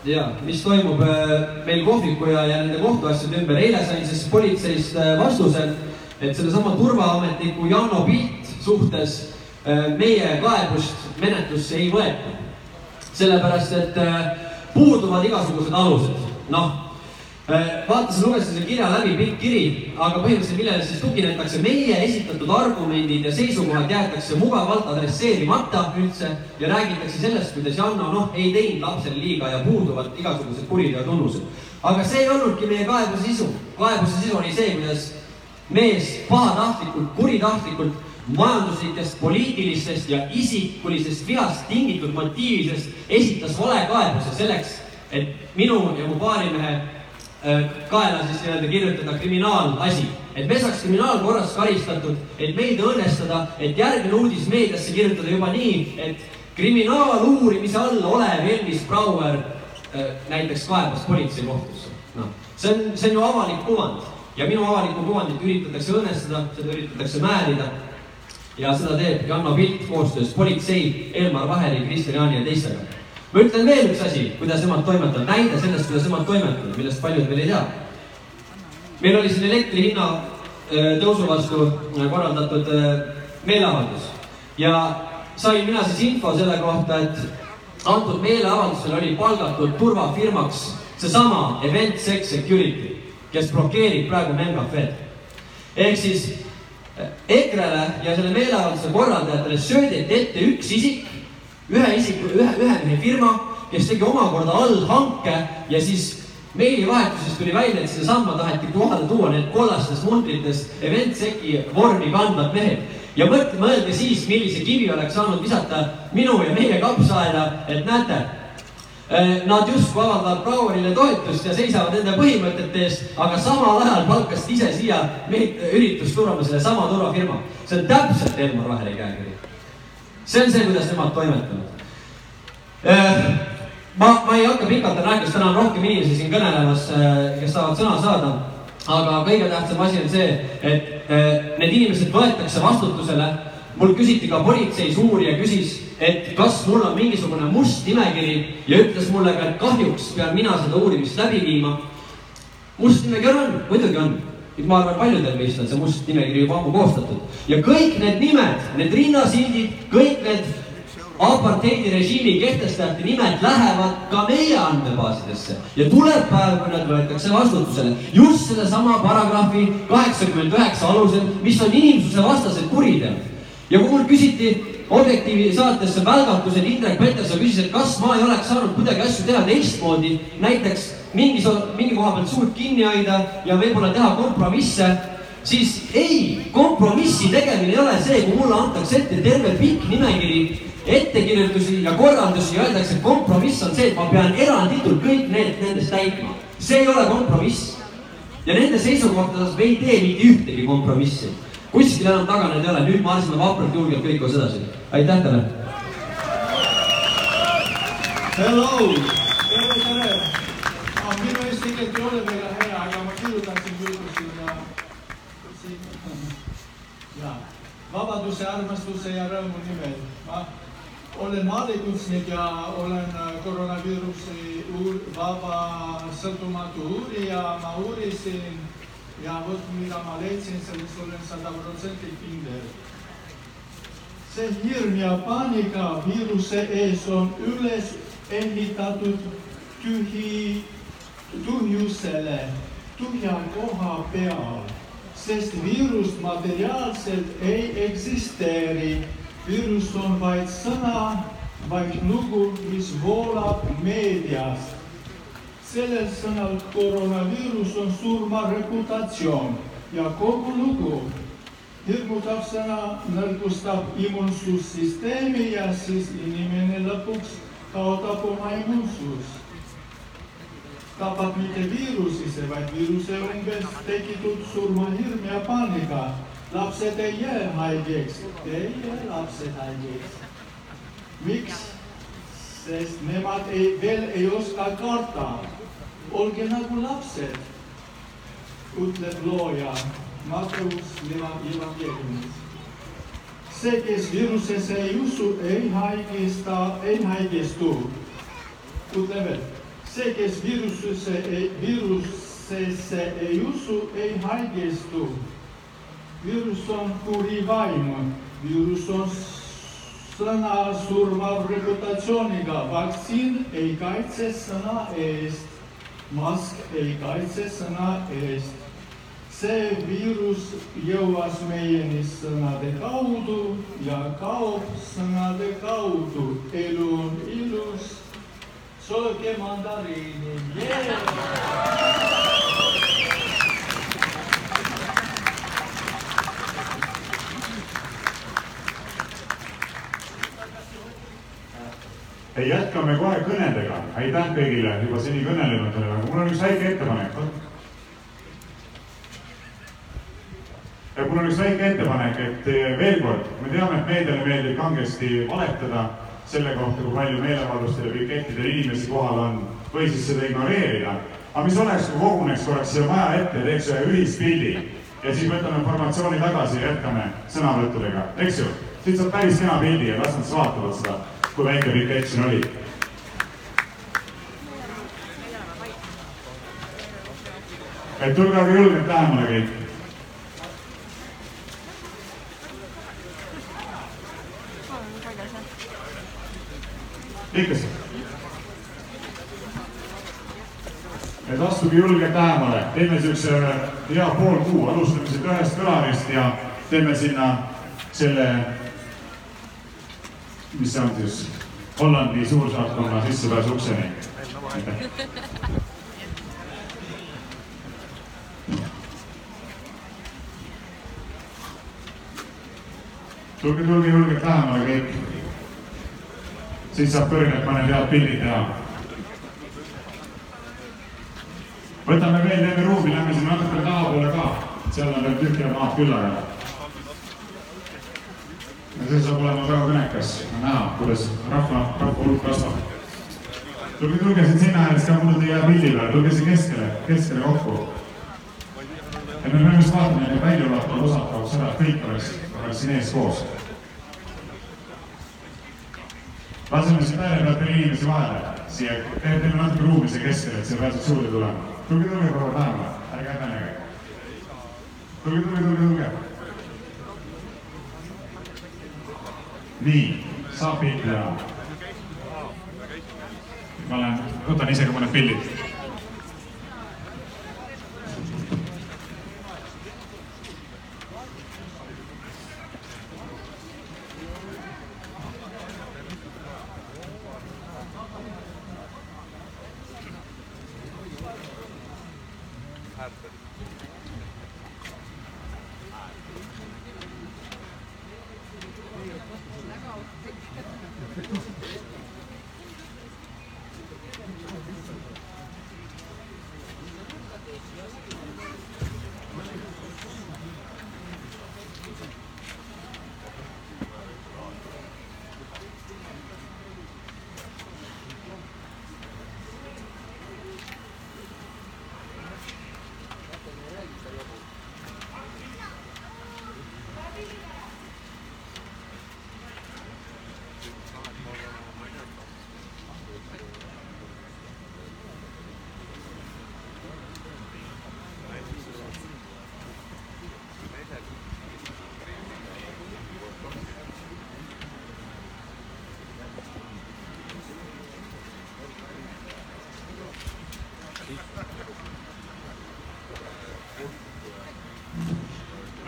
ja mis toimub äh, meil kohviku ja, ja nende kohtuasjade ümber. eile sain siis politseist äh, vastuse, et sellesama turvaametniku Janno Pilt suhtes äh, meie kaebust menetlusse ei võeta. sellepärast, et puuduvad igasugused alused, noh vaatasin, lugesin selle kirja läbi, pikk kiri, aga põhimõtteliselt millele siis tuginetakse, meie esitatud argumendid ja seisukohad jäetakse mugavalt adresseerimata üldse ja räägitakse sellest, kuidas Janno noh, ei teinud lapsele liiga ja puuduvad igasugused kuriteo tunnused. aga see ei olnudki meie kaebuse sisu, kaebuse sisu oli see, kuidas mees pahatahtlikult, kuritahtlikult majanduslikest, poliitilistest ja isikulisest vihast tingitud motiividest esitas valekaebuse selleks, et minu ja mu baarimehe kaela siis nii-öelda kirjutada kriminaalasi, et me saaks kriminaalkorras karistatud, et meid õõnestada, et järgmine uudis meediasse kirjutada juba nii, et kriminaaluurimise all olev Elvis Brouer äh, näiteks kaebas politseikohtusse. noh, see on, see on ju avalik kuvand. Ja minu avalikku kuvandit üritatakse õõnestada, seda üritatakse määrida. Ja seda teeb Janno Pilt koostöös politsei, Elmar Vaheri, Kristian Jaani ja teistega ma ütlen veel üks asi, kuidas nemad toimetavad, näide sellest, kuidas nemad toimetavad, millest paljud veel ei tea. meil oli siin elektri hinna äh, tõusu vastu äh, korraldatud äh, meeleavaldus ja sain mina siis info selle kohta, et antud meeleavaldusel oli palgatud turvafirmaks seesama Event Sex Security, kes blokeerib praegu Memcafe'd. ehk siis EKRE-le ja selle meeleavalduse korraldajatele söödeti ette üks isik ühe isiku, ühe, ühe mehe firma, kes tegi omakorda allhanke ja siis meilivahetuses tuli välja, et sedasama taheti kohale tuua need kollastes mundrites Eventseki vormi kandvad mehed. ja mõtle, mõelge siis, millise kivi oleks saanud visata minu ja meie kapsaaeda, et näete, Nad justkui avaldavad Brauerile toetust ja seisavad nende põhimõtete eest, aga samal ajal palkasid ise siia meid üritust turvama sellesama turvafirma. see on täpselt Elmar Vaheri käekiri. See on see, kuidas nemad toimetavad. ma, ma ei hakka pikalt rääkima, täna on rohkem inimesi siin kõnelemas, kes saavad sõna saada. aga kõige tähtsam asi on see, et need inimesed võetakse vastutusele. mul küsiti ka politseis uurija küsis et kas mul on mingisugune must nimekiri ja ütles mulle ka, et kahjuks pean mina seda uurimist läbi viima. must nimekiri on, muidugi on. Ma arvan, paljudel meist on see must nimekiri juba ammu koostatud. Ja kõik need nimed, need rinnasildid, kõik need apartheidi režiimi kehtestajate nimed lähevad ka meie andmebaasidesse. Ja tuleb päev, kui nad võetakse vastutusele. Just sellesama paragrahvi kaheksakümmend üheksa alusel, mis on inimsusevastased kuriteod. ja kui mul küsiti Objektiivi saatesse välgatused Indrek Peterson küsis, et kas ma ei oleks saanud kuidagi asju teha teistmoodi, näiteks mingis, mingi koha pealt suurt kinni hoida ja võib-olla teha kompromisse, siis ei, kompromissi tegemine ei ole see, kui mulle antakse ette terve pikk nimekiri ettekirjutusi ja korraldusi ja öeldakse, et kompromiss on see, et ma pean eranditult kõik need nendest täitma. see ei ole kompromiss. ja nende seisukohtades me ei tee mitte ühtegi kompromissi kuskil enam taganenud ei ole, nüüd marsime vapralt julgelt kõik koos edasi. aitäh teile. Hello, tere, tere. No, minu eesti keelt ei ole väga hea, aga ma kirjutasin küll sinna, siin, ja vabaduse, armastuse ja rõõmu nimel. ma olen aalikutsnik ja olen koroonaviiruse uur, vaba sõltumatu uurija, ma uurisin ja vot mida ma leidsin, sellest olen sada protsenti kindel. see hirm ja paanika viiruse ees on üles ehitatud tühi, tühjusele, tühja koha peal, sest viirust materiaalselt ei eksisteeri. viirus on vaid sõna, vaid lugu, mis voolab meediast sellel sõnal koroonaviirus on surma reputatsioon ja kogu lugu. hirmutav sõna nõrgustab immuunsussüsteemi ja siis inimene lõpuks kaotab oma immuunsust. tapab mitte viirus ise, vaid viiruse umbes tekitatud surmahirm ja paanika. lapsed ei jää haigeks, teie lapsed haigeks. miks? sest nemad ei, veel ei oska karta olge nagu lapsed, ütleb looja Matteus evangeeliumis. see, kes viirusesse ei usu, ei haigesta, ei haigestu. ütleme veel, see, kes viirusesse ei, viirusesse ei usu, ei haigestu. viirus on kuri vaim, viirus on sõna surmav reputatsiooniga, vaktsiin ei kaitse sõna eest mask ei kaitse sõna eest. see viirus jõuas meieni sõnade kaudu ja kaob sõnade kaudu. elu on ilus, sööge mandariini yeah!. jätkame kohe kõnedega. Aitäh kõigile juba seni kõnelejatele, aga mul on üks väike ettepanek. mul on üks väike ettepanek, et veel kord, me teame, et meediale meeldib kangesti valetada selle kohta, kui palju meeleavaldustel ja pikettidel inimesi kohal on või siis seda ignoreerida. aga mis oleks, kui koguneks korraks siia maja ette, teeks ühe ühispildi ja siis võtame informatsiooni tagasi ja jätkame sõnavõttudega, eks ju? siit saab päris kena pildi ja las nad vaatavad seda kui väike pikett siin oli. Et tulge aga julgelt lähemale kõik. ikka. et astuge julgelt lähemale, teeme siukse hea pool kuu, alustame siit ühest kõlarist ja teeme sinna selle mis see on siis Hollandi suursaatkonna sissepääsu ukseni. aitäh. Tulge, tulge julgelt lähemale kõik. siis saab kõrgelt mõned head pildid teha võtame veel terve ruumi, lähme sinna natukene tahapoole ka, seal on veel tühja maad küllaga. ja see saab olema väga kõnekas, näha, kuidas rahva, rahva hulk kasvab. tulge, tulge siit sinna äärest ka muidu teie pildi peale, tulge siia keskele, keskele kokku. ja me peame just vaatama, et need väljaulatuvad osad kaoks ära, et kõik oleks, oleks siin ees koos. laseme siit ääre pealt veel inimesi vahele, siia, teeme natuke ruumi siia keskele, et siia pääseks juurde tulema. tulge, tulge korra lähemale, ärge häbenege. tulge, tulge, tulge, tulge. nii, saab pilti teha. ma lähen, võtan ise ka mõned pildid.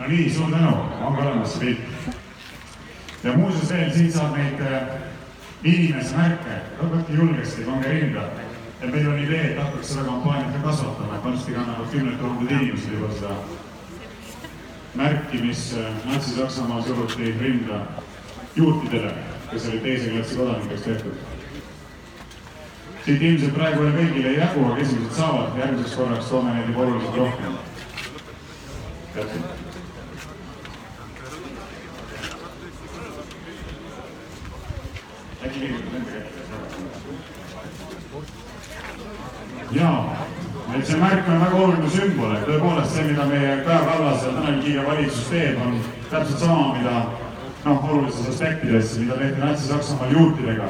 no nii, suur tänu, on ka olemas see pilt. ja muuseas veel, siit saab neid äh, inimese märke, võtke julgesti, rinda. ja meil on idee, et hakkaks seda kampaaniat ka kasvatama, et varsti kannavad kümned tuhanded inimesed juba seda märki, mis äh, Natsi-Saksamaal suruti rinda juutidele, kes olid teise klassi kodanikeks tehtud. siit ilmselt praegu veel kõigile ei jagu, aga esimesed saavad, järgmiseks korraks toome neid juba oluliselt rohkem. täpselt. äkki liigutab nende kätte? jaa, et see märk on väga oluline sümbol, et tõepoolest see, mida meie Ja Tanel Kiige valitsus teeb, on täpselt sama, mida noh, olulises aspektides, mida tehti Natsi-Saksamaal juutidega.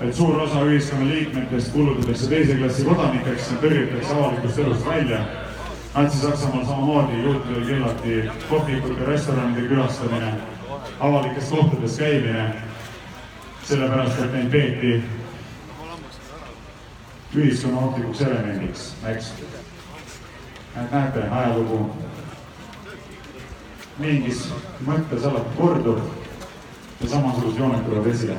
et suur osa ühiskonna liikmetest kuulutatakse teise klassi kodanikeks ja tõrjutakse avalikust elust välja. Natsi-Saksamaal samamoodi juutidel keelati kohvikute, restoranide külastamine, avalikes kohtades käimine sellepärast, et neid peeti ühiskonna ohtlikuks elemendiks, eks. et näete, ajalugu mingis mõttes alati korduv ja samasuguse joonega tuleb esile.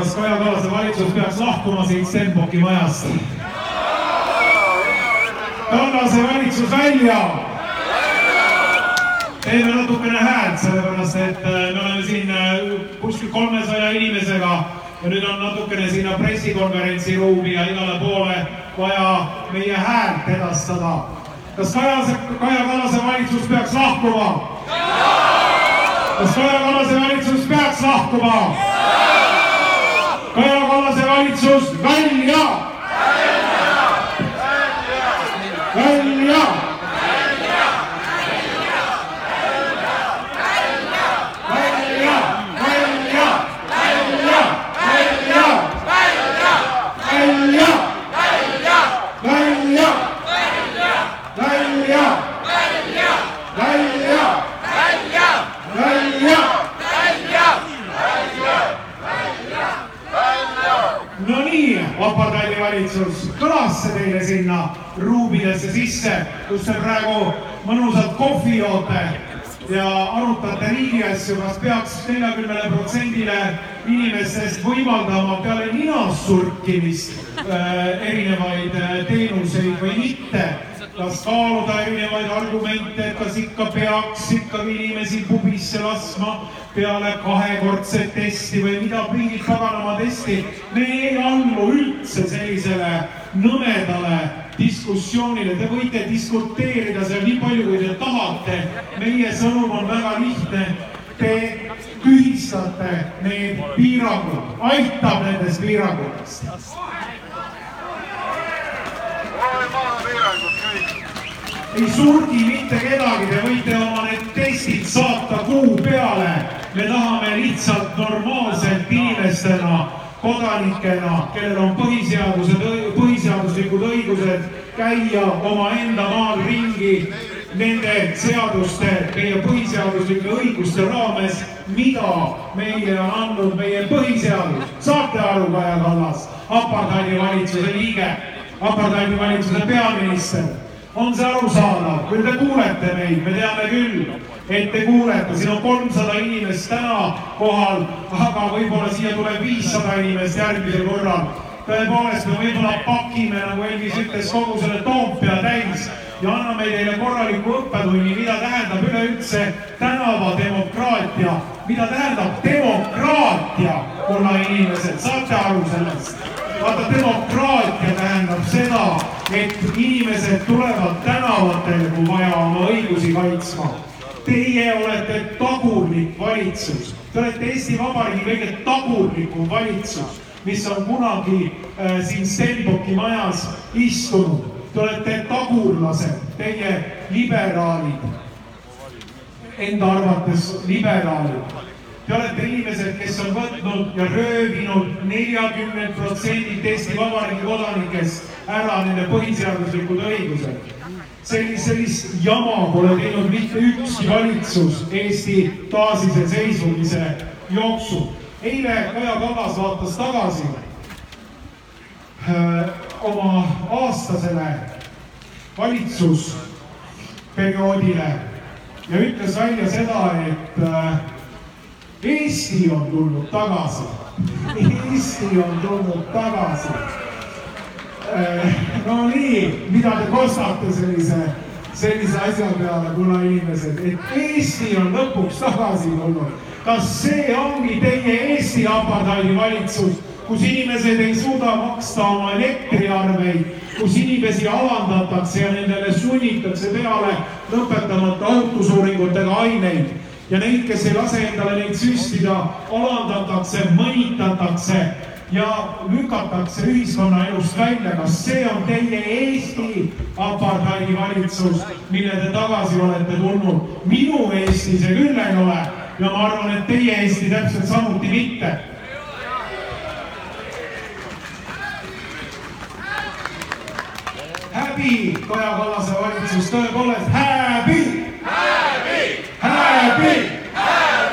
Kas Kaja Kallase valitsus peaks lahkuma siit Stenbocki majast? Kallase valitsus välja! teeme natukene häält, sellepärast et äh, me oleme siin äh, kuskil kolmesaja inimesega ja nüüd on natukene sinna pressikonverentsi ruumi ja igale poole vaja meie häält edastada. kas Kaja, Kaja Kallase valitsus peaks lahkuma? kas Kaja Kallase valitsus peaks lahkuma? Kaja Kallase valitsus välja! Kas peaks neljakümnele protsendile inimestest võimaldama peale ninast surkimist äh, erinevaid äh, teenuseid või mitte kas kaaluda erinevaid argumente, et kas ikka peaks ikkagi inimesi pubisse laskma peale kahekordset testi või mida, mingit paganama testi. me ei allu üldse sellisele nõmedale diskussioonile, te võite diskuteerida seal nii palju, kui te tahate. meie sõnum on väga lihtne. Te tühistate need piirangud, aitab nendest piirangutest ei surgi mitte kedagi, te võite oma need testid saata kuu peale. me tahame lihtsalt normaalselt inimestena, kodanikena, kellel on põhiseadused, põhiseaduslikud õigused käia omaenda maal ringi nende seaduste, meie põhiseaduslike õiguste raames, mida meile on andnud meie põhiseadus. saate aru, Kaja Kallas, apartheidi valitsuse liige, apartheidi valitsuse peaminister on see arusaadav, küll te kuulete meid, me teame küll, et te kuulete, siin on kolmsada inimest täna kohal, aga võib-olla siia tuleb viissada inimest järgmisel korral. tõepoolest, me võib-olla pakime, nagu Elvis ütles, kogu selle Toompea täis ja anname teile korraliku õppetunni, mida tähendab üleüldse tänavademokraatia, mida tähendab demokraatia, kulla inimesed, saate aru sellest? vaata, demokraatia tähendab seda, et inimesed tulevad tänavatele, kui vaja, oma õigusi kaitsma. Teie olete tagurlik valitsus, te olete Eesti Vabariigi kõige tagurlikum valitsus, mis on kunagi äh, siin Stenbocki majas istunud. Te olete tagurlased, teie liberaalid, enda arvates liberaalid Te olete inimesed, kes on võtnud ja röövinud neljakümnelt protsendilt Eesti Vabariigi kodanikest ära nende põhiseaduslikud õigused. sellist, sellist jama pole teinud mitte ükski valitsus Eesti taasiseseisvumise jooksul. eile Kaja Kallas vaatas tagasi öö, oma aastasele valitsusperioodile ja ütles välja seda, et öö, Eesti on tulnud tagasi. Eesti on tulnud tagasi. no nii, mida te kostate sellise, sellise asja peale, kuna inimesed, et Eesti on lõpuks tagasi tulnud. kas see ongi teie Eesti apartheidi valitsus, kus inimesed ei suuda maksta oma elektriarveid, kus inimesi alandatakse ja nendele sunnitakse peale lõpetamata ohutusuuringutega aineid ja neid, kes ei lase endale neid süstida, alandatakse, mõnitatakse ja lükatakse ühiskonnaelust välja. kas see on teie Eesti apartheidi valitsus, mille te tagasi olete tulnud? minu Eesti see küll ei ole ja ma arvan, et teie Eesti täpselt samuti mitte häbi, Kaja Kallase valitsus, tõepoolest häbi! häbi! Happy! Happy! Happy!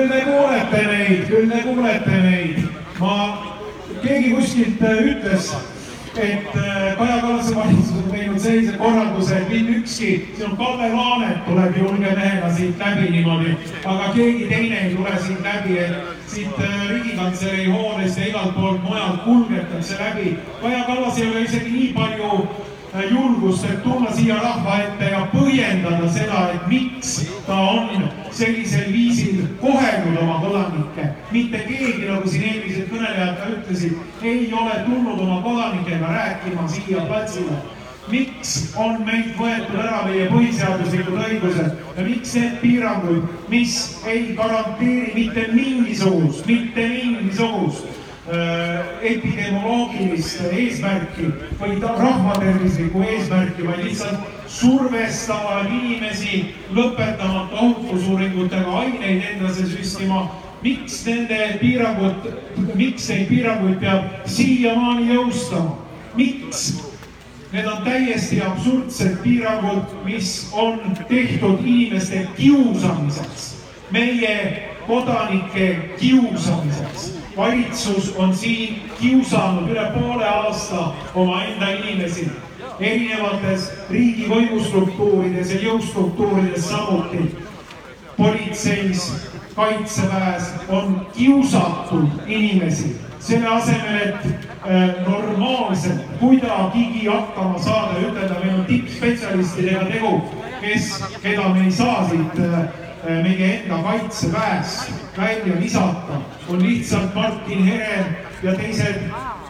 Küll te kuulete meid, küll te kuulete meid. ma, keegi kuskilt ütles et äh, Kaja Kallase valitsus on teinud sellise korralduse, et mitte ükski, siin on Kalle Laanet tuleb julge mehena siit läbi niimoodi, aga keegi teine ei tule siit läbi, et siit äh, Riigikantselei hoonest ja igalt poolt mujalt kulgetakse läbi. Kaja Kallas ei ole isegi nii palju äh, julgust, et tulla siia rahva ette ja põhjendada seda, et miks ta on sellisel viisil kohelnud oma kodanikke. mitte keegi, nagu siin eelmised kõnelejad ka ütlesid, ei ole tulnud oma kodanikega rääkima siia platsile. miks on meilt võetud ära meie põhiseaduslikud õigused ja miks need piirangud, mis ei garanteeri mitte mingisugust, mitte mingisugust epidemioloogilist eesmärki või rahvatervislikku eesmärki, vaid lihtsalt survestavad inimesi lõpetamata ohutusuuringutega aineid endasse süstima. miks nende piirangud, miks neid piiranguid peab siiamaani jõustama? miks? Need on täiesti absurdsed piirangud, mis on tehtud inimeste kiusamiseks, meie kodanike kiusamiseks. Valitsus on siin kiusanud üle poole aasta omaenda inimesi erinevates riigi võimustruktuurides ja jõustruktuurides samuti. politseis, kaitseväes on kiusatud inimesi selle asemel, et äh, normaalselt kuidagigi hakkama saada ütelda, meil on tippspetsialistidega tegu, kes, keda me ei saa siit äh, meie enda kaitseväest välja visata, on lihtsalt Martin Herem ja teised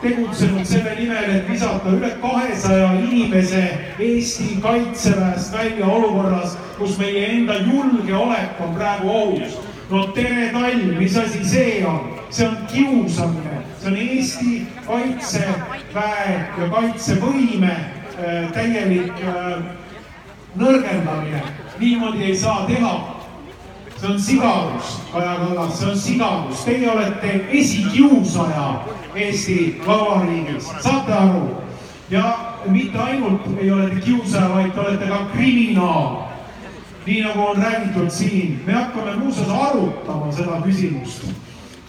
tegutsenud selle nimel, et visata üle kahesaja inimese Eesti kaitseväest välja olukorras, kus meie enda julgeolek on praegu ohus. no tere talv, mis asi see on? see on kiusamine, see on Eesti kaitseväe ja kaitsevõime äh, täielik äh, nõrgendamine. niimoodi ei saa teha see on sigadus, Kaja Kallas, see on sigadus, teie olete esikiusaja Eesti Vabariigis, saate aru? ja mitte ainult ei ole te kiusaja, vaid te olete ka kriminaal. nii nagu on räägitud siin, me hakkame muuseas arutama seda küsimust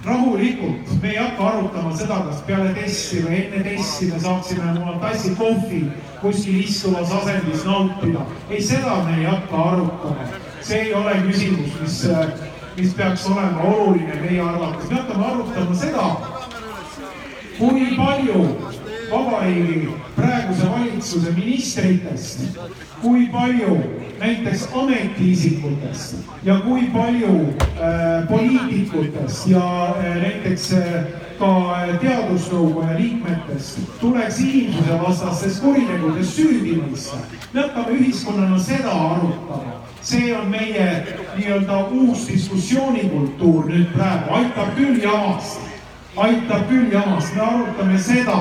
rahulikult, me ei hakka arutama seda, kas peale testi või enne testi me saaksime oma tassi kohvi kuskil istuvas asendis nautida. ei, seda me ei hakka arutama. See ei ole küsimus, mis, mis peaks olema oluline meie arvates. me hakkame arutama seda, kui palju vabariigi praeguse valitsuse ministritest, kui palju näiteks ametiisikutest ja kui palju äh, poliitikutest ja äh, näiteks äh, ka teadusnõukoja liikmetest tuleks inimsusevastastes kuritegudes süüdi mõista. me hakkame ühiskonnana seda arutama. See on meie nii-öelda uus diskussioonikultuur nüüd praegu, aitab küll jamast, aitab küll jamast, me arutame seda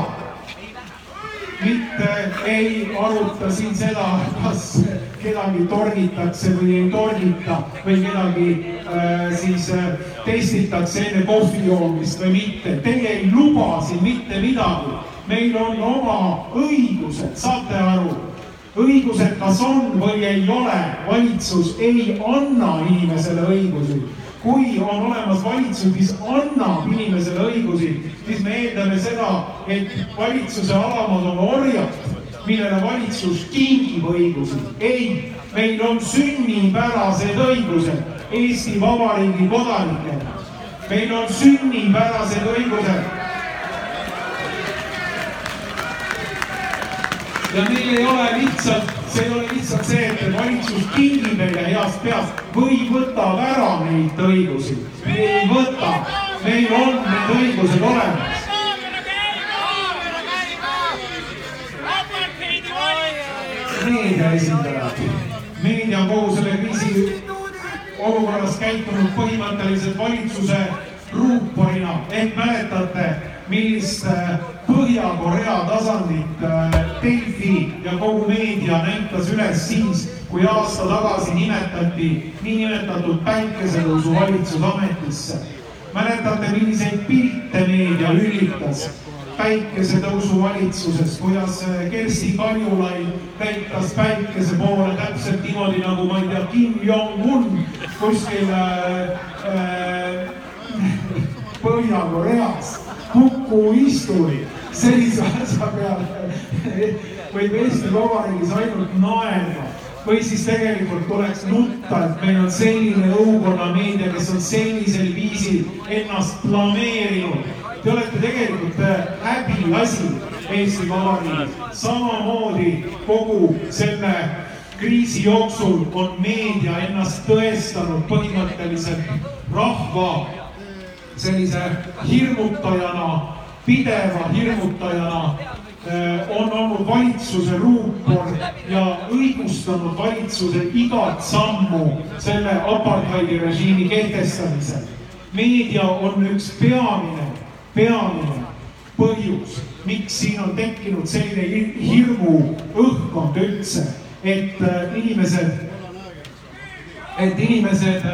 mitte ei aruta siin seda, kas kedagi torgitakse või ei torgita või kedagi äh, siis äh, testitakse enne kohvi joomist või mitte. Teie ei luba siin mitte midagi. meil on oma õigused, saate aru? Õigused kas on või ei ole, valitsus ei anna inimesele õigusi kui on olemas valitsus, mis annab inimesele õigusi, siis me eeldame seda, et valitsuse alamad on orjad, millele valitsus kingib õigusi. ei, meil on sünnipärased õigused Eesti Vabariigi kodanikena. meil on sünnipärased õigused ja meil ei ole lihtsalt, see ei ole lihtsalt see, et valitsus kingib meile heast peast või võtab ära neid õigusi. ei võta, meil on need õigused olemas. meedia esindajad, meedia on kogu selle kriisi olukorras käitunud põhimõtteliselt valitsuse ruuporina ehk mäletate, millist äh, Põhja-Korea tasandit äh, Delfi ja kogu meedia näitas üles siis, kui aasta tagasi nimetati niinimetatud päikesetõusu valitsus ametisse. mäletate, milliseid pilte meedia lülitas päikesetõusu valitsusest, kuidas äh, Kersti Kaljulaid näitas päikese poole täpselt niimoodi, nagu ma ei tea, Kim Jong-un kuskil äh, äh, Põhja-Koreas kukuisturi sellise asja peale. Võib Eesti Vabariigis ainult naerda või siis tegelikult tuleks nutta, et meil on selline õukonnameedia, kes on sellisel viisil ennast planeerinud. Te olete tegelikult häbiasi Eesti Vabariigis, samamoodi kogu selle kriisi jooksul on meedia ennast tõestanud põhimõtteliselt rahva sellise hirmutajana, pideva hirmutajana on olnud valitsuse ruupor ja õigustanud valitsuse igat sammu selle apartheidi režiimi kehtestamisel. meedia on üks peamine peamine põhjus, miks siin on tekkinud selline hir- hirmu õhkkond üldse, et äh, inimesed, et inimesed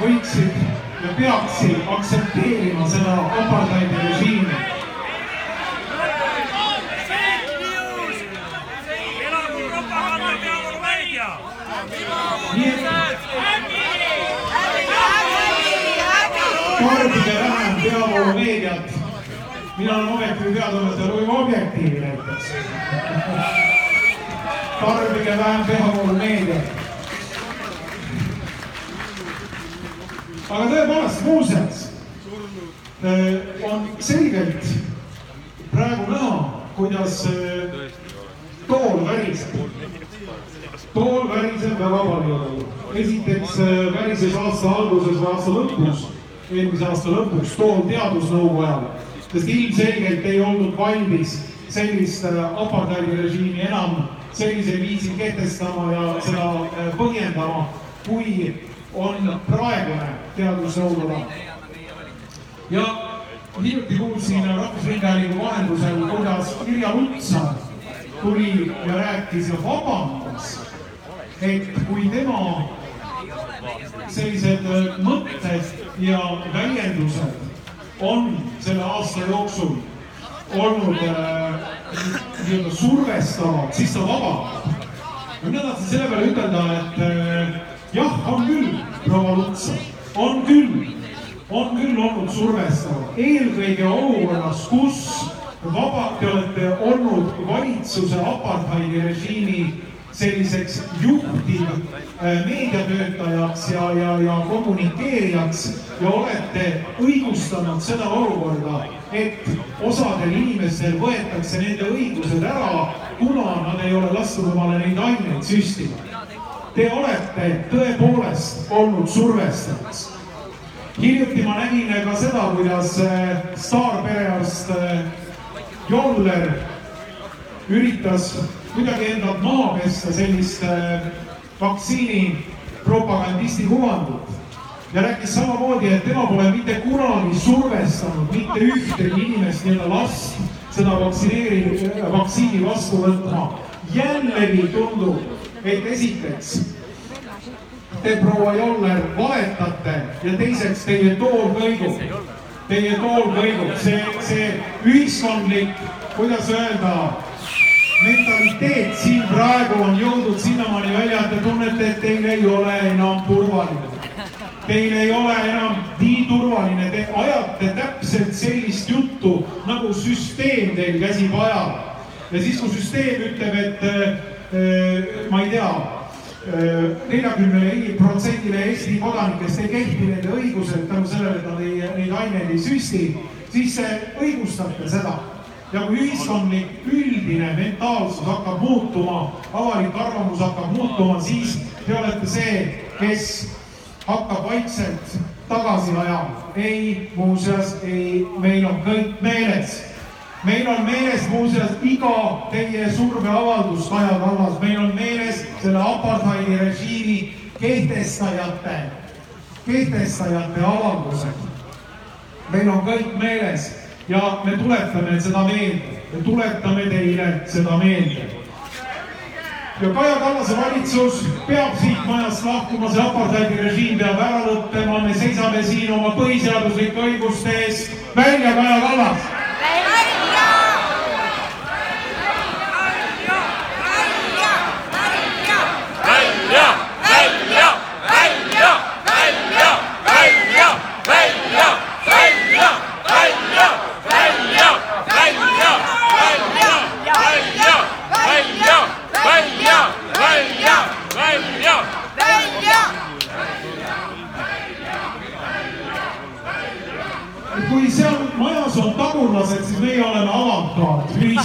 võiksid ja peaksid aktsepteerima seda apartheidi režiimi nii et tarbige vähem peavoolumeediat. mina olen peatoimetaja Luivo Objektiivi näiteks. tarbige vähem peavoolumeediat. Aga tõepoolest, muuseas äh, on selgelt praegu näha, kuidas äh, tool väriseb tool väriseb väga palju. esiteks äh, värises aasta alguses või aasta lõpus, eelmise aasta lõpus tool teadusnõukogu ajal, sest ilmselgelt ei olnud valmis sellist äh, apartheidi režiimi enam sellisel viisil kehtestama ja seda põhjendama, kui on praegune teadusnõukoda. ja hiljuti kuulsin Rahvusringhäälingu vahendusel, kuidas Irja Lutsar tuli ja rääkis ja vabandas, et kui tema sellised äh, mõtted ja väljendused on selle aasta jooksul olnud äh, nii-öelda survestavad, siis ta vabandab. mina tahtsin selle peale ütelda, et äh, jah, on küll, proua Lutsar, on küll, on küll olnud survestav, eelkõige olukorras, kus vaba, te olete olnud valitsuse apartheidi režiimi selliseks juhtiv äh, meediatöötajaks ja, ja, ja kommunikeerijaks ja olete õigustanud seda olukorda, et osadel inimestel võetakse nende õigused ära, kuna nad ei ole lasknud omale neid aineid süstima. Te olete tõepoolest olnud survestajaks hiljuti ma nägin ka seda, kuidas äh, staarperearst äh, Joller üritas kuidagi endalt maha pesta sellist äh, vaktsiini propagandisti kuvandit ja rääkis samamoodi, et tema pole mitte kunagi survestanud mitte ühtegi inimest nii-öelda last seda vaktsineeri-, vaktsiini vastu võtma. jällegi tundub, et esiteks te, proua Joller, valetate ja teiseks teie tool kõigub. Teie tool kõigub, see, see ühiskondlik, kuidas öelda, mentaliteet siin praegu on jõudnud sinnamaani välja, et te tunnete, et teil ei ole enam turvaline. Teil ei ole enam nii turvaline, te ajate täpselt sellist juttu, nagu süsteem teil käsib ajama. ja siis, kui süsteem ütleb, et ma ei tea, neljakümnele protsendile Eesti kodanikest ei kehti nende õigused tänu sellele, et nad ei, neid aineid ei süsti, siis te õigustate seda. ja kui ühiskondlik üldine mentaalsus hakkab muutuma, avalik arvamus hakkab muutuma, siis te olete see, kes hakkab vaikselt tagasi ajama. ei, muuseas ei, meil on kõik meeles meil on meeles muuseas iga teie surveavaldus, Kaja Kallas, meil on meeles selle apartheidi režiimi kehtestajate, kehtestajate avaldused. meil on kõik meeles ja me tuletame seda meelde, me tuletame teile seda meelde. ja Kaja Kallase valitsus peab siit majast lahkuma, see apartheidi režiim peab ära lõppema, me seisame siin oma põhiseaduslike õiguste eest. välja, Kaja Kallas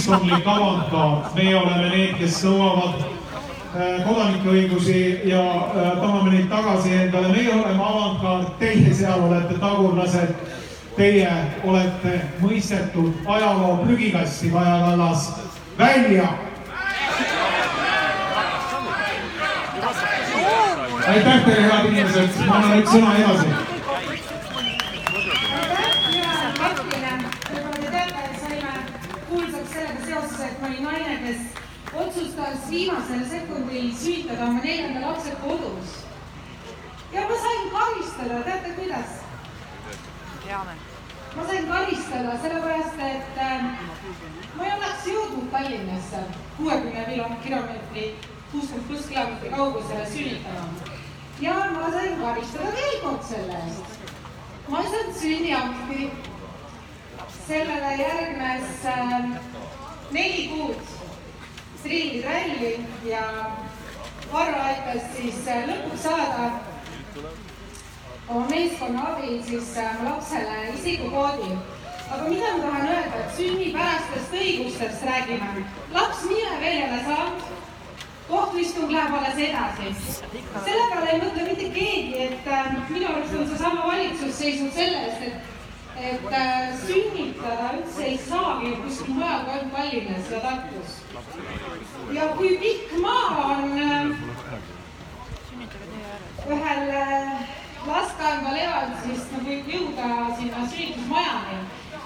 ühiskondlik avantgaard, meie oleme need, kes nõuavad äh, kodanikuõigusi ja äh, tahame neid tagasi endale, meie oleme avantgaard, teie seal olete tagurlased. Teie olete mõistetud ajaloo prügikasti, Kaja Kallas, välja. aitäh teile, head inimesed, ma annan nüüd sõna edasi otsustas viimasel sekundil süütada oma neljanda lapse kodus. ja ma sain karistada, teate kuidas? ma sain karistada sellepärast, et äh, ma ei oleks jõudnud Tallinnasse kuuekümne kilomeetri, kuuskümmend pluss kilomeetri kaugusele sünnitama. ja ma sain karistada veel kord selle eest. ma ei saanud sünniakti. sellele järgnes äh, neli kuud striiliträlli ja Varro aitas siis äh, lõpuks saada oma meeskonna abil siis äh, lapsele isikukoodi. aga mida ma tahan öelda, et sünnipärastest õigustest räägime. laps nime veel ei ole saanud, kohtuistung läheb alles edasi. selle peale ei mõtle mitte keegi, et äh, minu arust on seesama valitsus seisnud selle eest, et et äh, sünnitada üldse ei saagi kuskil mujal ainult Tallinnas ja Tartus. ja kui pikk maa on äh, ühel äh, lasteaial eval, siis ta võib jõuda sinna sünnitusmajani.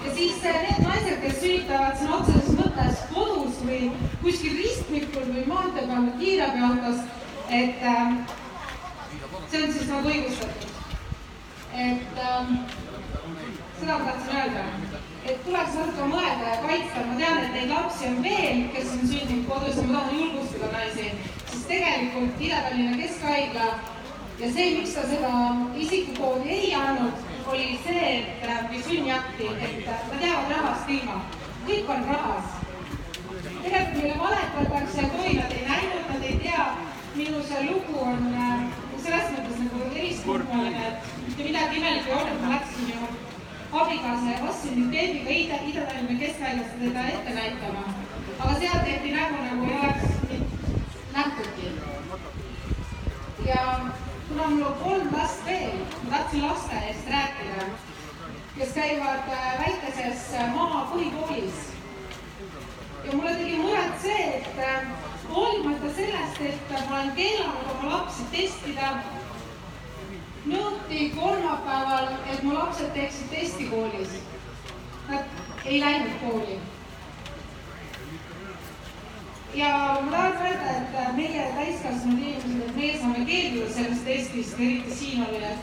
ja siis need naised, kes sünnitavad sõna otseses mõttes kodus või kuskil ristmikul või maantee peal või kiirabiautos, et see on siis nagu õigustatud. et äh, seda ma tahtsin öelda, et tuleks natuke mõelda ja kaitsta, ma tean, et neid lapsi on veel, kes on sündinud kodus ja ma tahan julgustada naisi, sest tegelikult Ida-Tallinna Keskhaigla ja see, miks ta seda isikukoodi ei andnud, oli see, et või sünniakti, et nad jäävad rahast ilma. kõik on rahas. tegelikult meile valetatakse, et oi, nad ei näinud, nad ei tea. minu see lugu on selles mõttes nagu eriskummaline, et mitte midagi imelikku ei olnud, ma läksin ju abikaasa ja vastsündinud beebiga Ida, Ida-Tallinna Keskhaiglasse teda ette näitama. aga seal tehti nägu, nagu ei oleks nähtudki. ja kuna mul on kolm last veel, ma tahtsin laste eest rääkida, kes käivad äh, väikeses äh, maapõhikoolis. ja mulle tegi muret see, et äh, hoolimata sellest, et ma olen keelanud oma lapsi testida, nõuti kolmapäeval, et mu lapsed teeksid testi koolis. Nad ei läinud kooli. ja ma tahan öelda, et meie täiskasvanud inimesed, et meie saame keelduda sellest testist, eriti siinolijad,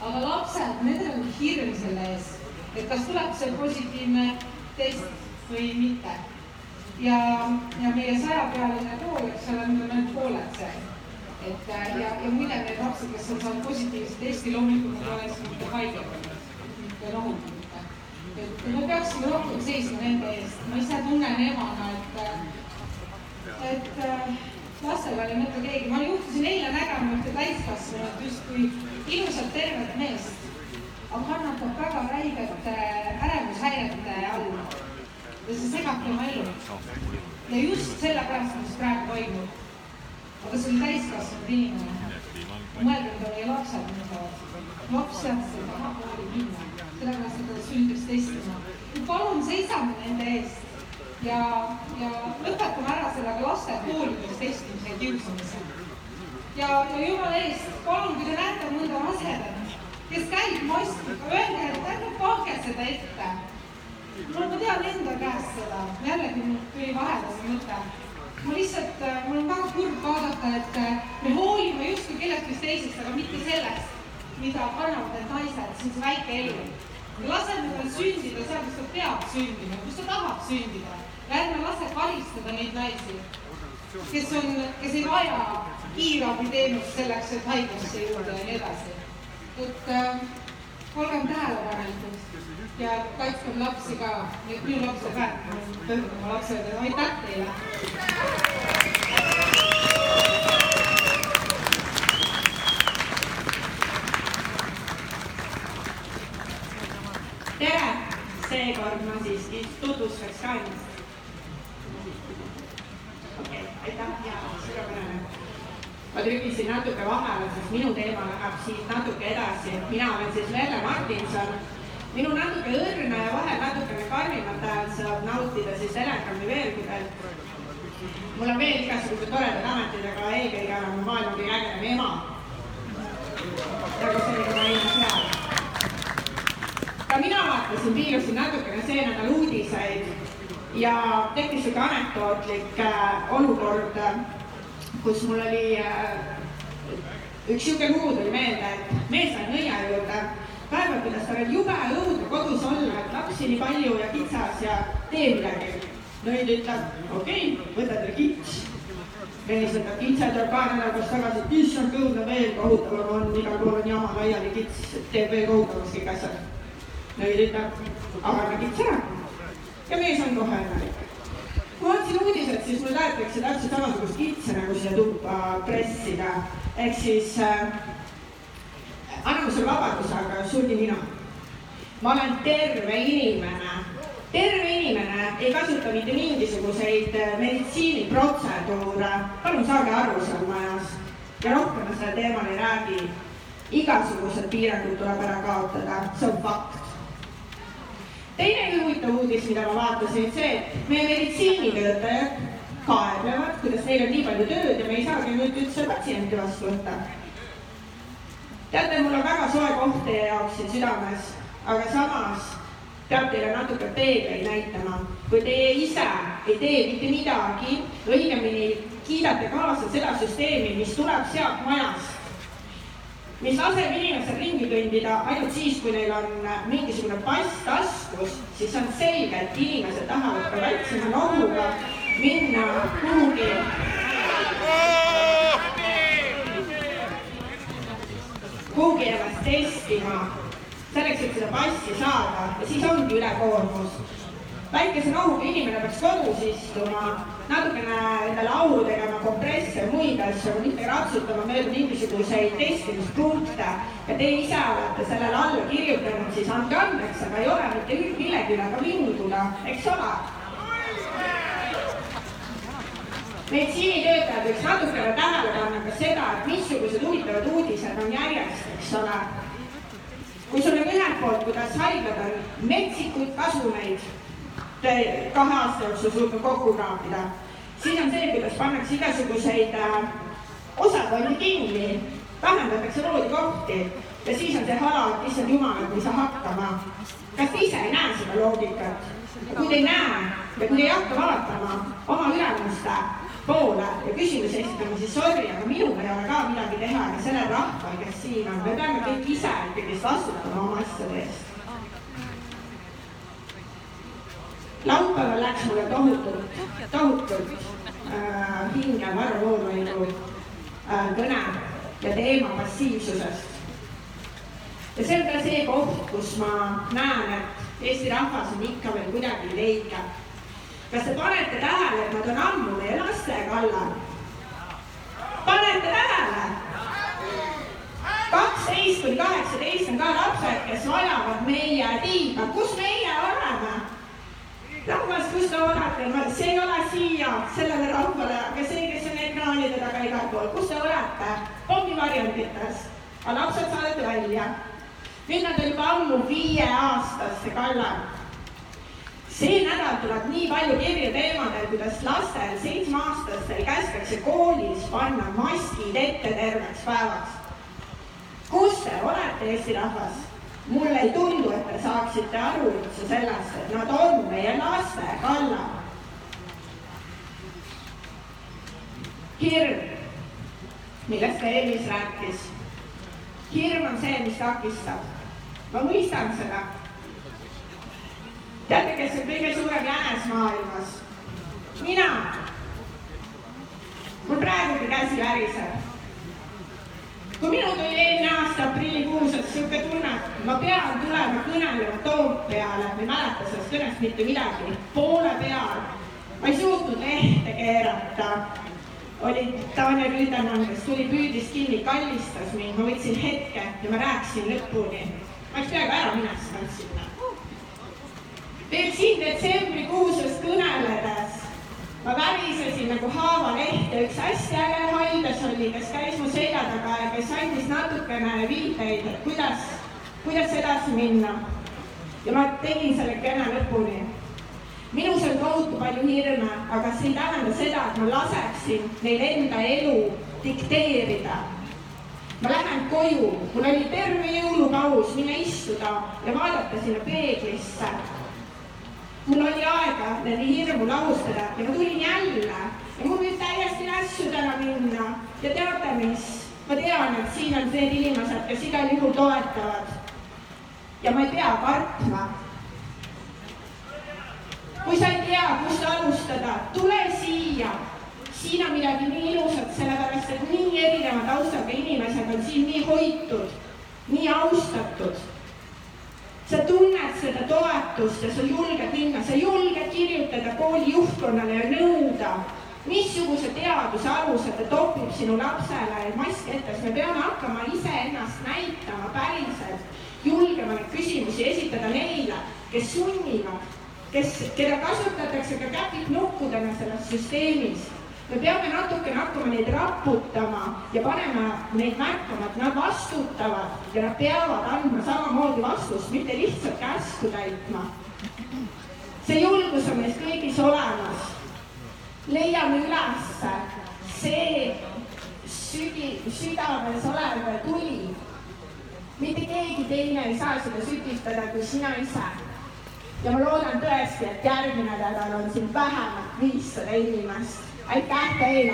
aga lapsed, nendel on hirm selle ees, et kas tuleb see positiivne test või mitte. ja, ja meie sajapealine kool, eks ole, on ainult pooled seal et ja, ja muide need lapsed, kes on saanud positiivse testi, loomulikult nad mitte haiged olnud, mitte rohutud mitte. et me peaksime rohkem seisma nende eest, ma ise tunnen emana, et, et lastel ei mõtle keegi, ma juhtusin eile nägema ühte täiskasvanut justkui ilusat tervet meest, aga kannatab väga räiget ärevushäirete all ja see segab tema elu. ja just sellepärast, mis praegu toimub aga see oli täiskasvanud inimene. mõelge, mida meie lapsed mõtlevad. laps jättis taha kooli minna, sellepärast et ta sündis testima. palun seisame nende eest ja, ja lõpetame ära sellega laste koolides testimise ja kiusamise. ja, ja jumala eest, palun, kui te näete mõnda rasedat, kes käib maskiga, öelge, et ärge pange seda ette. no ma tean enda käest seda, jällegi tuli vahele see mõte ma lihtsalt, mul on väga kurb vaadata, et me hoolime justkui kellestki teisest, aga mitte sellest, mida kannavad need naised, see on see väike elu. me laseme tal sündida seal, kus ta peab sündima, kus ta tahab sündida ja ärme lase karistada neid naisi, kes on, kes ei vaja kiirabiteenust selleks, et haiglasse jõuda ja nii edasi. et äh, olgem tähelepanelikud ja kaitskem lapsi ka, et minu laps on väärt, ma pöördun oma lapse juurde, aitäh teile. tere, seekord ma siiski tutvustaks ka ennast. okei okay,, aitäh ja suurepärane. Ma trügisin natuke vahele, sest minu teema läheb siit natuke edasi, et mina olen siis Merle Martinson. minu natuke õrna ja vahel natukene karmimat häält saab nautida siis Telegrami veergudel. mul on veel igasugused toredad ametid, aga eelkõige olen ma maailma kõige ägedam ema. nagu selline naine seal ka mina vaatasin, piilusin natukene see nädal uudiseid ja tekkis sihuke anekdootlik äh, olukord, kus mul oli äh, üks sihuke lugu tuli meelde, et mees sai nõia juurde, kaebab, kuidas tal on jube õudne kodus olla, et lapsi nii palju ja kitsas ja tee midagi. nõid ütleb, okei okay,, võta teile kits. mees võtab kitse, tuleb paar nädalat pärast tagasi, et issand, õudne veel kohutavam on, igal pool on jama laiali, kits teeb veel kohutavaks kõik asjad. nõid ütleb, aga anna kits ära. ja mees on kohe õnnelik kui ma vaatasin uudiset, siis mul tahetakse täpselt samasugust kitse nagu siia tuppa pressida. ehk siis äh, anname sulle vabaduse, aga sulgi nina. ma olen terve inimene, terve inimene ei kasuta mitte mingisuguseid äh, meditsiiniprotseduure. palun saage aru seal majas ja rohkem ma sellel teemal ei räägi. igasugused piirangud tuleb ära kaotada, see on fakt teine huvitav uudis, mida ma vaatasin, see, et meie meditsiinitöötajad kaeblevad, kuidas neil on nii palju tööd ja me ei saagi nüüd üldse patsienti vastu võtta. teate, mul on väga soe koht teie jaoks siin südames, aga samas peab teile natuke peegleid näitama. kui teie ise ei tee mitte midagi, õigemini kiidate kaasa seda süsteemi, mis tuleb sealt majast, mis laseb inimesel ringi kõndida ainult siis, kui neil on mingisugune pass taskus, siis on selge, et inimesed tahavad ka väiksema nohuga minna kuhugi kuhugi ennast testima, selleks, et seda passi saada ja siis ongi ülekoormus. Väikese nohuga inimene peaks kodus istuma, natukene endale au tegema kompresse ja muid asju, aga mitte ratsutama mööda mingisuguseid testimispunkte ja teie ise olete sellele alla kirjutanud, siis andke andeks, aga ei ole mitte millegi üle ka vinguda, eks ole meditsiinitöötajad võiks natukene tähele panna ka seda, et missugused huvitavad uudised on järjest, eks ole. kui sul on ühelt poolt, kuidas haiglad on metsikuid kasumeid kahe aasta jooksul suutnud kokku kraapida, siis on see, kuidas pannakse igasuguseid äh, osakondi kinni, vähendatakse voodikohti ja siis on see hala, et issand jumal, et ei saa hakkama. kas te ise ei näe seda loogikat? kui te ei näe ja kui te ei hakka vaatama oma ülemuste poole ja küsimusi esitama, siis sorry, aga minul ei ole ka midagi teha ja sellel rahval, kes siin on, me peame kõik ise ikkagi vastutama oma asjade eest. Laupäeval läks mulle tohutult, tohutult äh, hinge Varro Vooglaiu äh, kõne ja teema passiivsusest. ja see on ka see koht, kus ma näen, et Eesti rahvas on ikka veel kuidagi leige. kas te panete tähele, et nad on ammu meie laste kallal? panete tähele? kaksteist kuni kaheksateist on ka lapsed, kes vajavad meie tiiba, kus meie oleme? Rahvas, kus te olete, see ei ole siia sellele rahvale, aga see, kes on ekraanide taga igal pool, kus te olete? pommivarjendites, aga lapsed saadeti välja. nüüd nad on juba ammu viieaastaste kallal. see nädal tuleb nii palju kirju teemadel, kuidas lastel, seitsmeaastastel kästakse koolis panna maskid ette terveks päevaks. kus te olete, Eesti rahvas? Mulle ei tundu, et te saaksite aru üldse sellest, et nad on meie laste kallal. hirm, millest ka Elis rääkis. hirm on see, mis takistab. ma mõistan seda. teate, kes on kõige suurem jänes maailmas? mina. mul praegugi käsi väriseb kui minul tuli eelmine aasta aprillikuus, et sihuke tunne, et ma pean tulema kõnelema Toompeale, ma ei mäleta sellest kõnest mitte midagi, poole peal. ma ei suutnud lehte keerata. oli Tanja Rüüdemann, kes tuli, püüdis kinni, kallistas mind, ma võtsin hetke ja ma rääkisin lõpuni. ma oleks peaaegu ära minestanud sinna. veel siin detsembrikuuses kõneledes ma värisesin nagu haavaleht ja üks hästi äge haiglas oli, kes käis mu selja taga ja kes andis natukene viiteid, et kuidas, kuidas edasi minna. ja ma tegin selle kõne lõpuni. minus on tohutu palju hirme, aga see ei tähenda seda, et ma laseksin neil enda elu dikteerida. ma lähen koju, mul oli terve jõulupaus, minna istuda ja vaadata sinna peeglisse mul oli aega nende hirmu lahustada ja ma tulin jälle ja mul võib täiesti nässu täna minna ja teate mis, ma tean, et siin on need inimesed, kes igal juhul toetavad. ja ma ei pea kartma. kui sa ei tea, kust alustada, tule siia. siin on midagi nii ilusat, sellepärast et nii erineva taustaga inimesed on siin nii hoitud, nii austatud sa tunned seda toetust ja sa julged minna, sa julged kirjutada kooli juhtkonnale ja nõuda, missuguse teaduse alusel ta topib sinu lapsele maski ette, sest me peame hakkama iseennast näitama päriselt, julgema neid küsimusi esitada neile, kes sunnivad, kes, keda kasutatakse ka käpiknukkudena selles süsteemis me peame natukene hakkama neid raputama ja panema neid märkama, et nad vastutavad ja nad peavad andma samamoodi vastust, mitte lihtsalt käsku täitma. see julgus on meis kõigis olemas. leiame ülesse see sügi, südames olev tuli. mitte keegi teine ei saa seda sütitada kui sina ise. ja ma loodan tõesti, et järgmine nädal on siin vähemalt viissada inimest aitäh teile!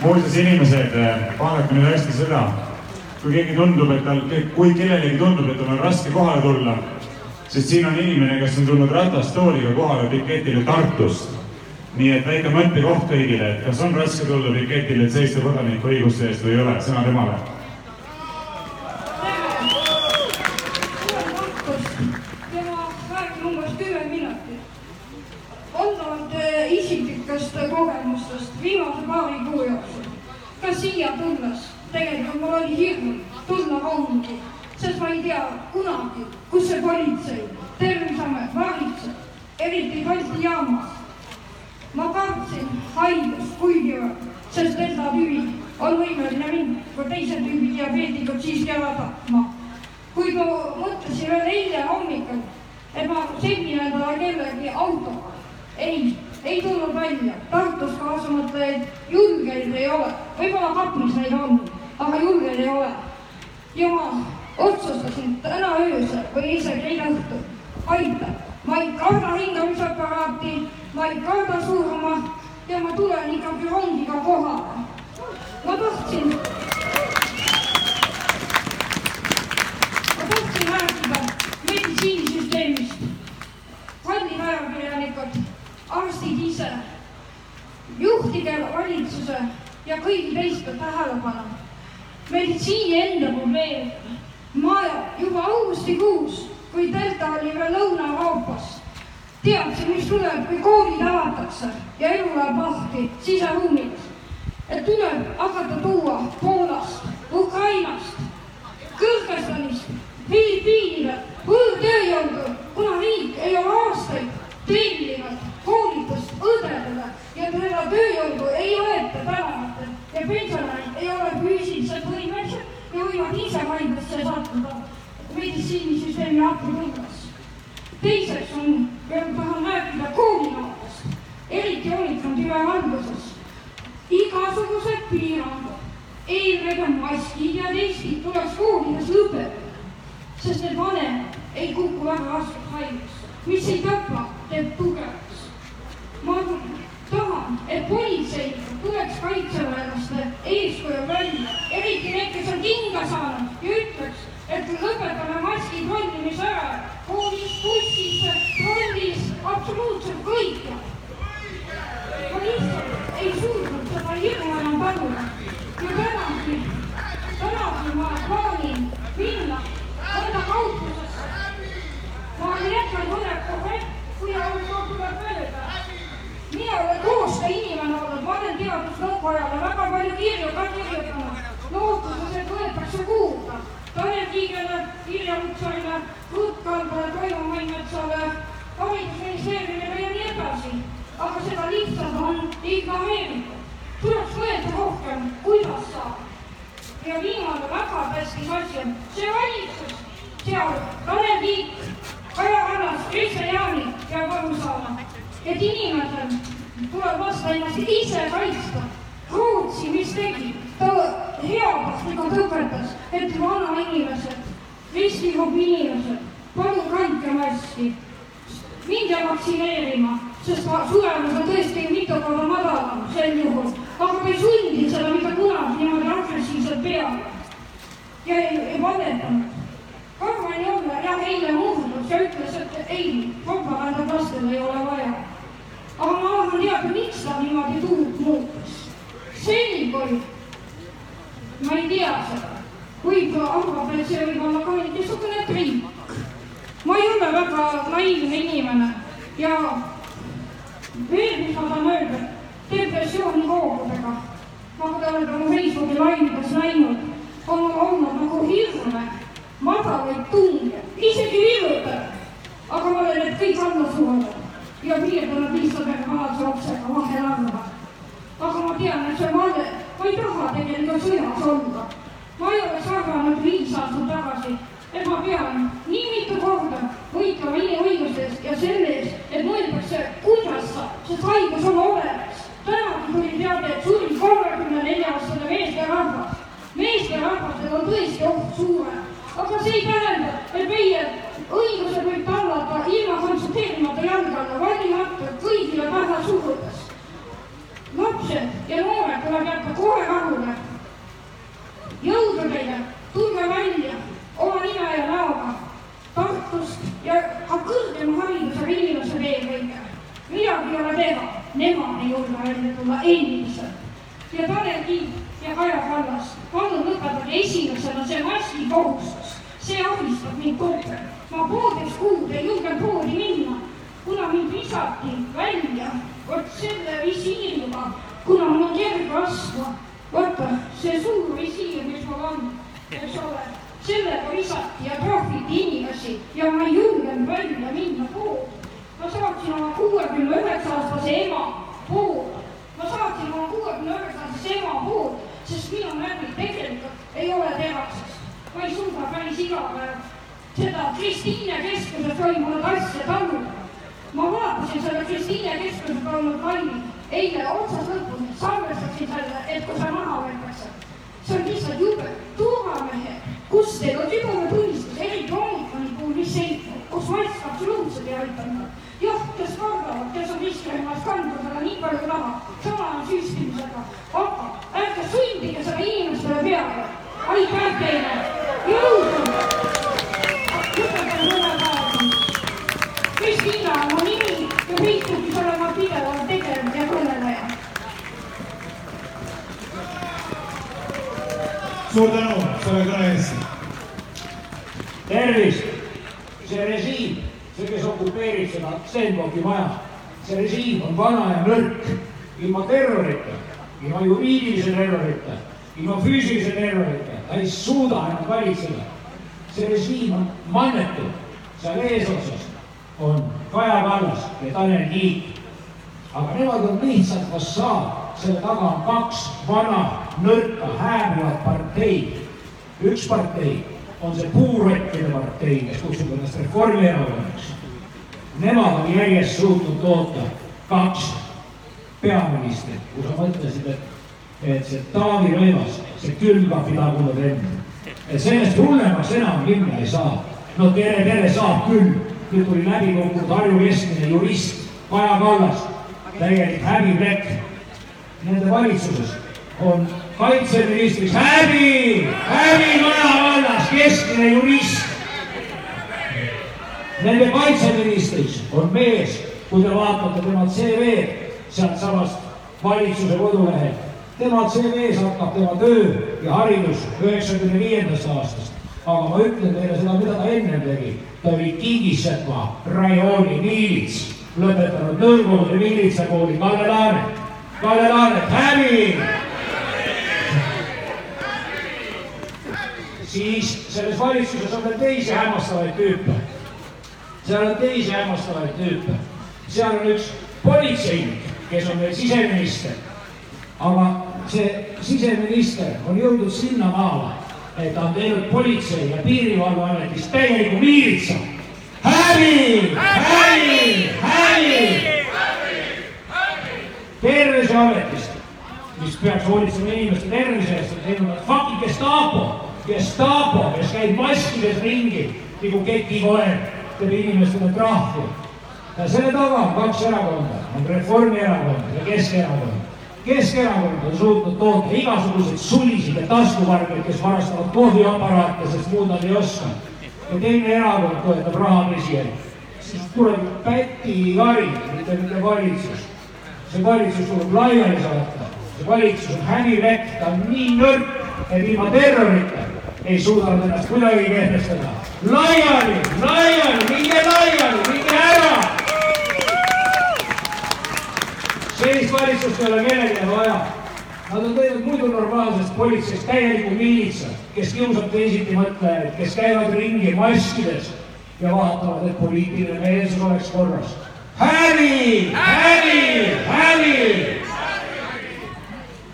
muuseas, inimesed, vaadake nüüd hästi seda, kui keegi tundub, et tal, kui kellelegi tundub, et tal on raske kohale tulla, sest siin on inimene, kes on tulnud ratastooliga kohale piketile Tartust. nii et väike mõttekoht kõigile, et kas on raske tulla piketile, et seista kodanikuõiguste eest või ei ole, sõna temale tema räägib umbes kümme minutit. valdavalt eh, isiklikest kogemustest viimase paari kuu jooksul. ka siia tulles, tegelikult mul oli hirm tulla rongi, sest ma ei tea kunagi, kus see politsei, terviseamet valitseb, eriti Balti jaamas. ma kartsin haigust kuigivõrd, sest delta tüvi on võimeline mind kui teise tüübi diabeetikud siiski ära tapma kuid ma mõtlesin veel eile hommikul, et ma sõidin endale kellegi autoga. ei, ei tulnud välja, Tartus kaasa mõtlejaid julgeid ei ole, võib-olla Kaplis neid on, aga julgeid ei ole. ja ma otsustasin täna öösel või isegi eile õhtul, aitab, ma ei karda hingamisaparaati, ma ei karda surma ja ma tulen ikkagi rongiga kohale. ma tahtsin meditsiinisüsteemist. kallid ajakirjanikud, arstid ise, juhtige valitsuse ja kõigi teiste tähelepanu. meditsiini enda probleem. ma juba augustikuus, kui delta oli veel Lõuna-Euroopas, teadsin, mis tuleb, kui koolid avatakse ja elu läheb lahti siseruumides. et tuleb hakata tuua Poolast, Ukrainast, Kõrgõzstanist Filipiinile võõrtööjõudu, kuna riik ei ole aastaid tellinud koolitust õdedele ja seda tööjõudu ei võeta tänavatel ja pensionärid ei ole füüsiliselt võimelised ja võivad ise haiglasse sattuda meditsiinisüsteemi appi tulles. teiseks on, tahan rääkida koolinoortest, eriti hoolitsenud juba alguses. igasugused piirangud, eelkõige maskid ja testid tuleks koolides lõpetada sest need vanemad ei kuku väga raskelt haigesse, mis ei tapa, teeb tugevaks. ma tahan, et politseinikud tuleks kaitseväelaste eeskuju välja, eriti need, kes on kinga saanud ja ütleks, et lõpetame maski tollimise ära koolis, bussis, trollis, absoluutselt kõikjal. ma lihtsalt ei suutnud seda hirmu enam taluda ja tänagi, tänagi ma plaanin minna mõnda kauplusesse. ma olen jätkanud mõned kohe, kui arusaam tuleb mööda. mina olen koostöö inimene olnud, ma olen teadusnõukojale väga palju kirju ka kirjutanud, lootuses, et võetakse kuulda. Tanel Kiigele, Irja Lutsarile, Ruth Kaldale, Toivo Mainmetsale, haridusministeeriumile ja nii edasi. aga seda lihtsalt on ignoreeritud. tuleks mõelda rohkem, kuidas saab ja viimane väga tähtis asi on see valitsus, seal Tanel Kiik, Kaja Kallas, Kristian Jaani peab aru saama, et inimesel tuleb lasta ennast ise kaitsta Rootsi, mis tegi? ta heatahtlikult õpetas, et vanainimesed, riskigrupi inimesed, palun kandke maski. jääb vaktsineerima, sest suremus on tõesti mitu korda madalam sel juhul, aga ta ei sundinud seda mitte kunagi niimoodi agressiivselt peale. ja ei, ei valetanud. Karmen Joller jah, eile murdus ja ütles, et ei, propagandat lastel ei ole vaja. aga ma tahan teada, miks ta niimoodi tuult muutus. kui ma ei tea seda, võib arvata, et see võib olla ka mingisugune trikk. ma ei ole väga naiivne inimene ja veel, mis ma tahan öelda, depressiooni hoogudega, nagu te olete oma Facebooki laivides näinud, on olnud nagu hirme, madalaid tunge, isegi vilutab. aga ma olen need kõik alla surunud ja lihtsalt ühe vanase lapsega vahel arva. aga ma tean, et see vale, ma ei taha tegelikult sõjas olla. ma ei oleks arvanud viis aastat tagasi, et ma pean nii mitu korda võitlema inimõiguste eest ja selle eest, et mõeldakse, kuidas sest haigus on olemas. tänagi tuli teade, et suri kolmekümne nelja aastane meesterahvas. meesterahvastel on tõesti oht suurem, aga see ei tähenda, et meie õigused võib tallata ilma konsulteerimata jalge alla, valimata kõigile pähe surudes. lapsed ja noored tuleb jätta kohe rahule jõudu teile, tulge välja oma nime ja näoga Tartust ja ka kõrgema haridusega inimesed eelkõige. midagi ei ole teha, nemad ei julge välja tulla endiselt. ja Tanel Kiik ja Kaja Kallas, palun lõpetage esimesena see maski kohustus. See ahistab mind aeg. ma poolteist kuud ei julgenud poodi minna, kuna mind visati välja vot selle visiiriga, kuna mul on kerge astma vaata, see suur visiir, mis mul on, eks ole, sellega visati ja trahviti inimesi ja ma ei julgenud välja minna poodi. ma saatsin oma kuuekümne üheksa aastase ema poodi. ma saatsin oma kuuekümne üheksa aastase ema poodi, sest minu närvid tegelikult ei ole terases. Ma ei suuda päris iga päev seda Kristiine keskuses toimunud asja taluda. ma vaatasin selle Kristiine keskuses toimunud laivi eile otsast lõpuni, salvestasin selle, et kui see maha võetakse. see on lihtsalt jube. turvamehed, kus teil on südametunnistus, eriti omikoni puhul, mis ei, kus mask absoluutselt ei aitanud. jah, kes kardavad, kes on riskirühmas kandnud seda nii palju raha, sama on süstimisega, aga ärge sundige seda inimestele peale. Aitäh teile, jõudu! lõpetan mõne päeva. Kristiina on mu nimi ja Facebookis olen ma pidevalt tegev ja kõneleja. suur tänu selle kõne eest. tervist! see režiim, see, kes okupeerib seda Stenbocki maja, see režiim on vana ja nõrk, ilma terrorita, ilma juriidilise terrorita, ilma füüsilise terrorita, ta ei suuda enam valitseda. see režiim on mannetu, seal eesotsas on Kaja Kallas ja Tanel Kiik. aga nemad on lihtsalt fassaad, selle taga on kaks vana, nõrka, hääbuvat parteid. üks partei on see puurottide partei, kes kutsub ennast Reformierakonnaks. Nemad on järjest suutnud toota kaks peaministrit, kui sa mõtlesid, et, et see Taavi Rõivas, see külmkapi tagune vend, et sellest hullemaks enam minna ei saa. no tere, tere saab küll, nüüd tuli läbi kukkunud Harju keskmine jurist Kaja Kallas, täielik häbiplekk. Nende valitsuses on kaitseministriks häbi, häbi Kaja Kallas, keskmine jurist. Nende kaitseministriks on mees, kui te vaatate tema CV-d sealtsamast valitsuse kodulehelt. Tema CV-s hakkab tema töö ja haridus üheksakümne viiendast aastast. aga ma ütlen teile seda, mida ta ennem tegi. ta oli Kingissepa rajooni miilits, lõpetanud Nõukogude miilitsakooli Kalle Laanet. Kalle Laanet, häbi! siis selles valitsuses on veel teisi hämmastavaid tüüpe. seal on teisi hämmastavaid tüüpe. seal on üks politseinik, kes on veel siseminister. aga see siseminister on jõudnud sinnamaale, et ta on teinud politsei ja piirivalveametis täieliku miilitsa. häbi, häbi, häbi! terviseametist, mis peaks hoolitsema inimeste tervise eest, on teinud nad fucking Gestapo, Gestapo, kes käib maskides ringi nagu ketikoer, teeb inimestele trahvi. ja selle taga on kaks erakonda, on Reformierakond ja Keskerakond. Keskerakond on suutnud toota igasuguseid sulisid ja taskuvargaid, kes varastavad kohviaparaate, sest muud nad ei oska. ja teine erakond toetab rahapesi siis tuleb Päti kari, mitte, mitte valitsus. see valitsus tuleb laiali saata, see valitsus on häbirekk, ta on nii nõrk, et ilma terrorita ei suuda nad ennast kuidagi kehtestada. laiali, laiali, minge laiali, minge ära! Sellist valitsust ei ole kellelegi vaja. Nad on teinud muidu normaalsest politseist täieliku miilitsa, kes kiusab teisitimõtlejaid, kes käivad ringi maskides ja vaatavad, et poliitiline meelsus oleks korras. häbi, häbi, häbi!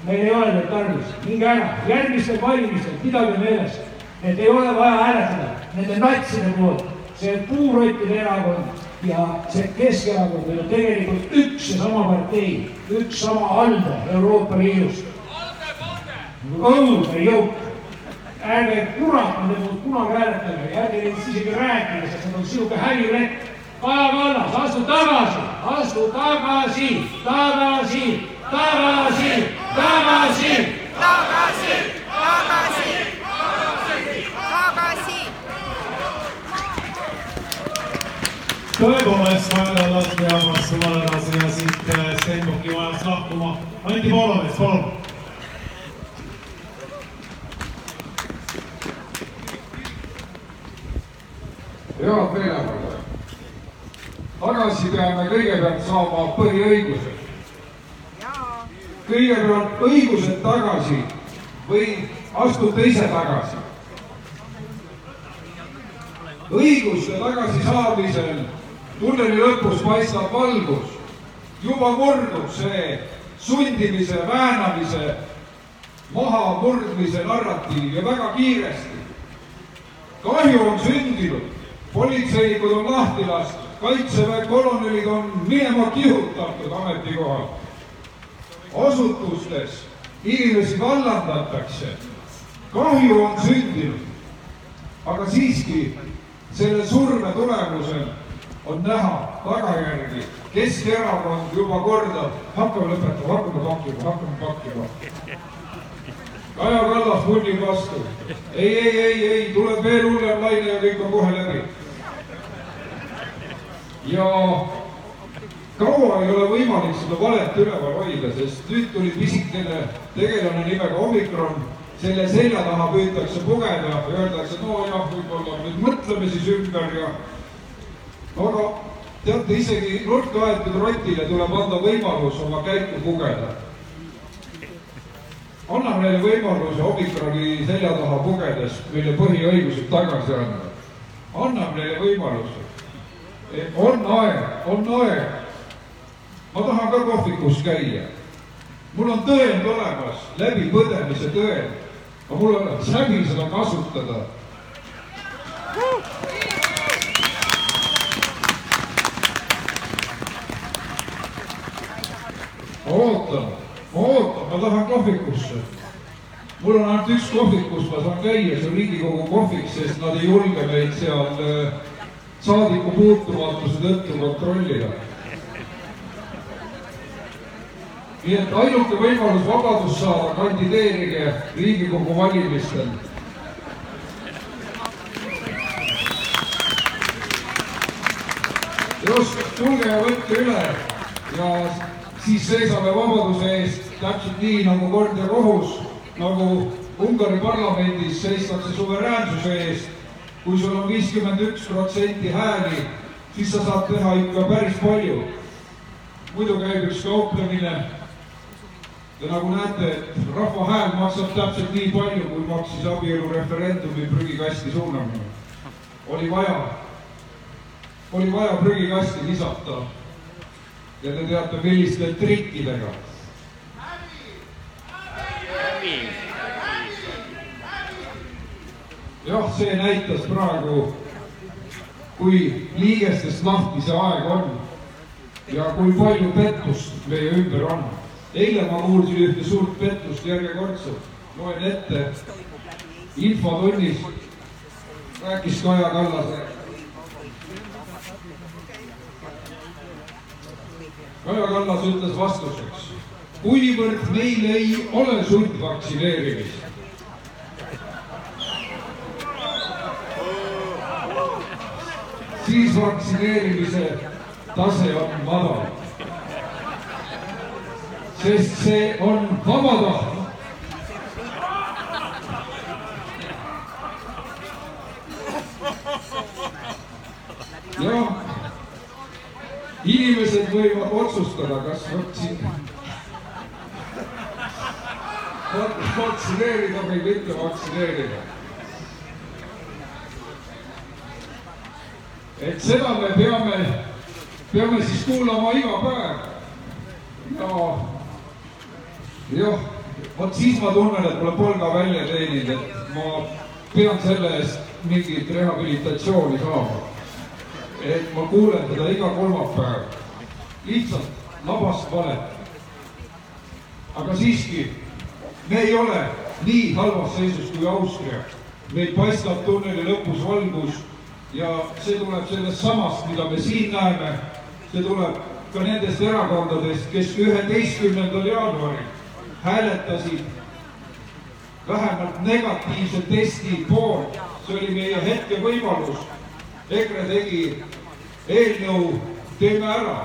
meil ei ole teid tarvis, minge ära, järgmistel valimistel pidage meeles, et ei ole vaja hääletada nende natside poolt, see puurottide erakond ja see Keskerakond on ju tegelikult üks ja sama partei, üks sama alde Euroopa Liidus. õudne jõuk ärge kurat nende poolt kunagi hääletage ärge neist isegi rääkige, sest nad on sihuke häbirekk. Kaja Kallas, astu tagasi, astu tagasi, tagasi, tagasi. tagasi, tagasi, tagasi, tagasi. Tõepoolest vaja lasta jaamast suvel edasi ja siit äh, Stenbocki majast lahkuma. Anti Poolamets, palun. head meeleavaldajad. tagasi peame kõigepealt saama põhiõigused. kõigepealt õigused tagasi või astute ise tagasi. õiguste tagasisaamisel tunneli lõpus paistab valgus. juba murdub see sundimise, väänamise, mahamurdmise narratiiv ja väga kiiresti. kahju on sündinud politseinikud on lahti lastud, kaitseväe kolonelid on minema kihutatud ametikohal. asutustes inimesi vallandatakse, kahju on sündinud. aga siiski selle surve tulemusel on näha tagajärgi. Keskerakond juba kordab, hakkame lõpetama, hakkame pakkima, hakkame pakkima. Kaja Kallas punnib vastu. ei, ei, ei, ei, tuleb veel hullem laine ja kõik on kohe läbi ja kaua ei ole võimalik seda valet üleval hoida, sest nüüd tuli pisikene tegelane nimega Omikron, selle selja taha püütakse pugeda öeldakse, no jah, võib-olla nüüd mõtleme siis ümber ja aga teate, isegi nurka aetud rotile tuleb anda võimalus oma käiku pugeda. anname neile võimaluse Omikroni selja taha pugedes meile põhiõigused tagasi anda. anname neile võimaluse on aeg, on aeg. ma tahan ka kohvikus käia. mul on tõend olemas, läbipõdemise tõend, aga mul oleks häbi seda kasutada. Ma ootan, ma ootan, ma tahan kohvikusse. mul on ainult üks kohvik, kus ma saan käia, see on Riigikogu kohvik, sest nad ei julge meid seal äh, saadiku puutumatuse tõttu kontrollida. nii et ainuke võimalus vabadust saada, kandideerige Riigikogu valimistel. just, tulge ja võtke üle ja siis seisame vabaduse eest täpselt nii nagu kord ja kohus, nagu Ungari parlamendis seistakse suveräänsuse eest kui sul on viiskümmend üks protsenti hääli, siis sa saad teha ikka päris palju. muidu käib üks kauplemine. ja nagu näete, et rahva hääl maksab täpselt nii palju, kui maksis abielureferendumi prügikasti suunamine. oli vaja, oli vaja prügikasti visata. Ja te teate, milliste trikkidega jah, see näitas praegu, kui liigestest lahti see aeg on ja kui palju pettust meie ümber on. eile ma kuulsin ühte suurt pettust järjekordselt, loen ette. infotunnis rääkis Kaja Kallase. Kaja Kallas ütles vastuseks, kuivõrd meil ei ole sundvaktsineerimist, siis vaktsineerimise tase on madal. sest see on vabatahtlik. jah, inimesed võivad otsustada, kas vaktsiin, vaktsineerida või mitte vaktsineerida et seda me peame, peame siis kuulama iga päev. ja jah, vot siis ma tunnen, et ma olen palga välja teeninud, et ma pean selle eest mingit rehabilitatsiooni saama. Et ma kuulen teda iga kolmapäev, lihtsalt labast valet. aga siiski, me ei ole nii halvas seisus kui Austria. meil paistab tunneli lõpus valgus ja see tuleb sellest samast, mida me siin näeme, see tuleb ka nendest erakondadest, kes üheteistkümnendal jaanuaril hääletasid vähemalt negatiivse testi poolt, see oli meie hetkevõimalus. EKRE tegi eelnõu, teeme ära.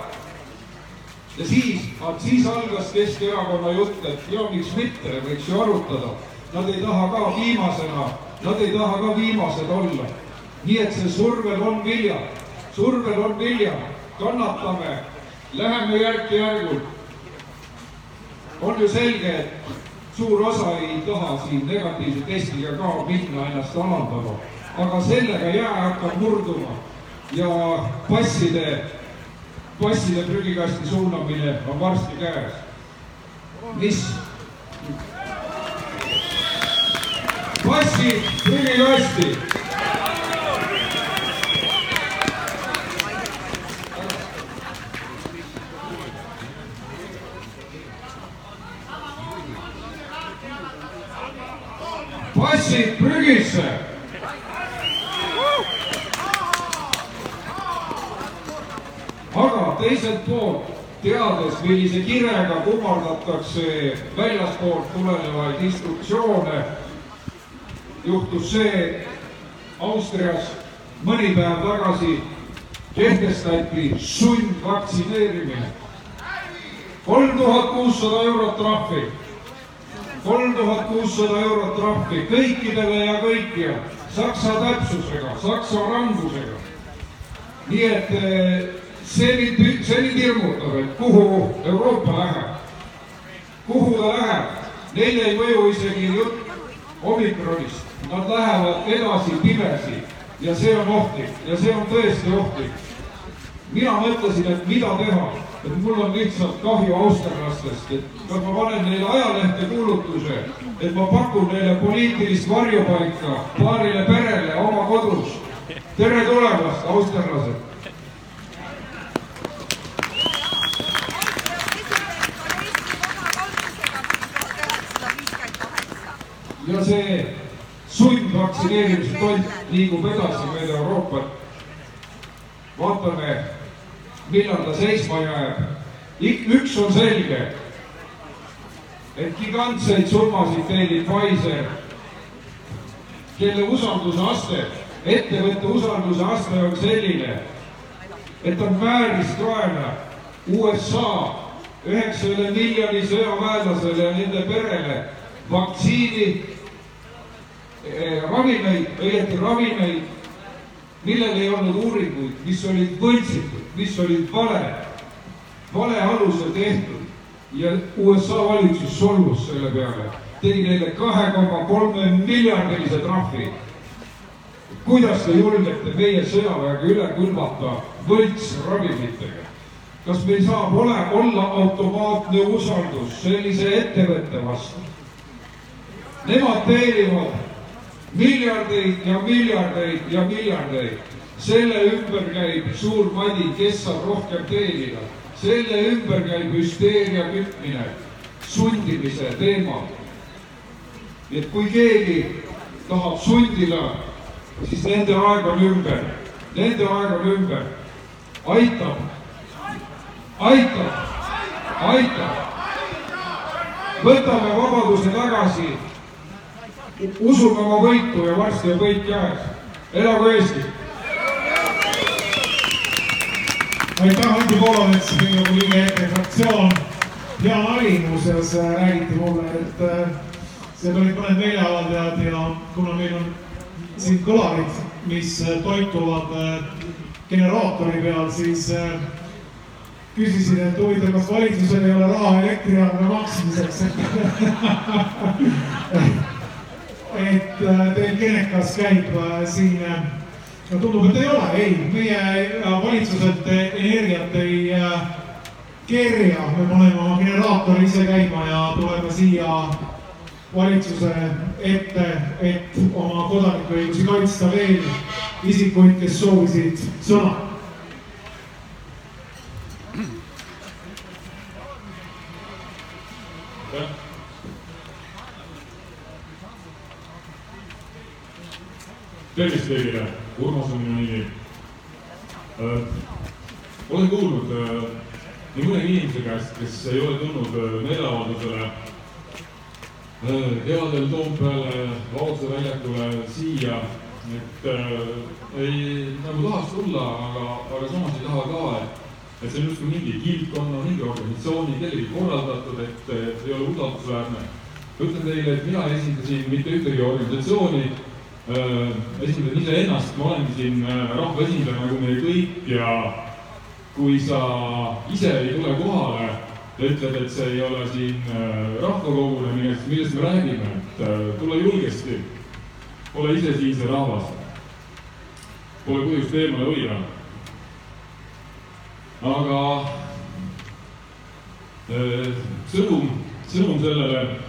ja siis, siis algas Keskerakonna jutt, et ja miks mitte, võiks ju arutada. Nad ei taha ka viimasena, nad ei taha ka viimased olla nii et see survel on viljad, survel on viljad, kannatame, läheme järk-järgult. on ju selge, et suur osa ei taha siin negatiivse testiga ka minna ennast alandama, aga sellega jää hakkab murduma ja passide, passide prügikasti suunamine on varsti käes. mis? passid prügikasti passid prügisse. aga teiselt poolt, teades, millise kirega kummardatakse väljaspoolt tulenevaid instruktsioone, juhtus see Austrias mõni päev tagasi kehtestati sundvaktsineerimine. kolm tuhat kuussada eurot trahvi kolm tuhat kuussada eurot trahvi kõikidele ja kõikjal, saksa täpsusega, saksa rangusega. nii et et kuhu Euroopa läheb. kuhu ta läheb, neile ei mõju isegi jutt omikronist, nad lähevad edasi pimesi ja see on ohtlik ja see on tõesti ohtlik. mina mõtlesin, et mida teha et mul on lihtsalt kahju austerlastest, et kas ma panen neile ajalehte kuulutuse, et ma pakun neile poliitilist varjupaika paarile perele oma kodus. tere tulemast, austerlased! Ja see sundvaktsineerimise tont liigub edasi mööda Euroopat. vaatame millal ta seisma jääb. üks on selge, et gigantseid summasid teenib Pfizer, kelle usalduse aste, ettevõtte usalduse aste on selline, et on vääriskaena USA üheksale miljoni sõjaväelasele ja nende perele vaktsiini eh, ravimeid, õieti ravimeid, millel ei olnud uuringuid, mis olid võltsitud mis olid vale, vale alusel tehtud ja USA valitsus solvus selle peale, tegi neile kahe koma kolme miljardilise trahvi. kuidas te julgete meie sõjaväega üle külvata võltsravimitega? kas meil saab ole, olla automaatne usaldus sellise ettevõtte vastu? Nemad teenivad miljardeid ja miljardeid ja miljardeid selle ümber käib suur madin, kes saab rohkem teenida. selle ümber käib hüsteeria kütmine. sundimise teemal. nii et kui keegi tahab sundida, siis nende aeg on ümber, nende aeg on ümber. aitab, aitab, aitab. võtame vabaduse tagasi. Usume oma võitu ja varsti on võit käes. elagu Eesti! aitäh, Anti Poolamets, Riigikogu liige, EKRE fraktsioon. hea nali muuseas äh, räägiti mulle, et äh, seal olid mõned meeleavaldajad ja kuna meil on siin kõlarid, mis äh, toituvad generaatori peal, siis küsisin, et huvitav, kas valitsusel ei ole raha elektriarve maksmiseks et teil Genekas käib siin no tundub, et ei ole, ei, meie valitsuselt energiat ei kerja, me paneme oma generaatori ise käima ja tuleme siia valitsuse ette, et oma kodanikuõigusi kaitsta veel isikuid, kes soovisid sõna. Tervist kõigile, Urmas on minu nimi äh,. olen kuulnud äh, nii mõnegi inimese käest, kes ei ole tulnud äh, meeleavaldusele äh, kevadel Toompeale, Vabaduse väljakule, siia, et äh, ei, nagu tahaks tulla, aga, aga samas ei taha ka, et et see on justkui mingi kildkonna, mingi organisatsiooni, kellegi korraldatud, et, et ei ole usaldusväärne. ütlen teile, et mina ei esinda siin mitte ühtegi organisatsiooni esindan iseennast, ma olengi siin äh, rahvaesindaja nagu meie kõik ja kui sa ise ei tule kohale ja ütled, et see ei ole siin äh, rahvakogunemine, siis millest me räägime, et äh, tule julgesti. ole ise siin see rahvas. Pole põhjust eemale hoida. aga äh, sõnum, sõnum sellele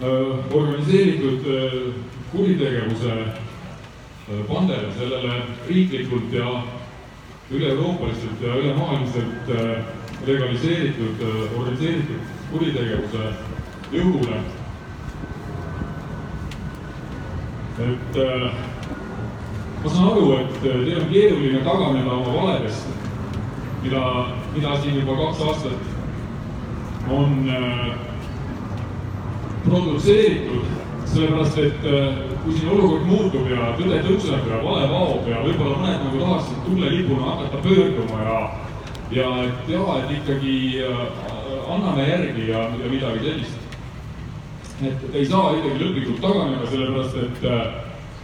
organiseeritud kuritegevuse pandele, sellele riiklikult ja üle-euroopaliselt ja ülemaailmselt legaliseeritud organiseeritud kuritegevuse jõule. et äh, ma saan aru, et teil on keeruline taganeda oma valedest, mida, mida siin juba kaks aastat on äh, produtseeritud, sellepärast et äh, kui siin olukord muutub ja tõde tõuseb ja vale vaob ja võib-olla mõned nagu tahaksid tuumelipuna hakata pöörduma ja ja et jaa, et ikkagi äh, anname järgi ja, ja midagi sellist. et ei saa ikkagi lõplikult taganeda, sellepärast et äh,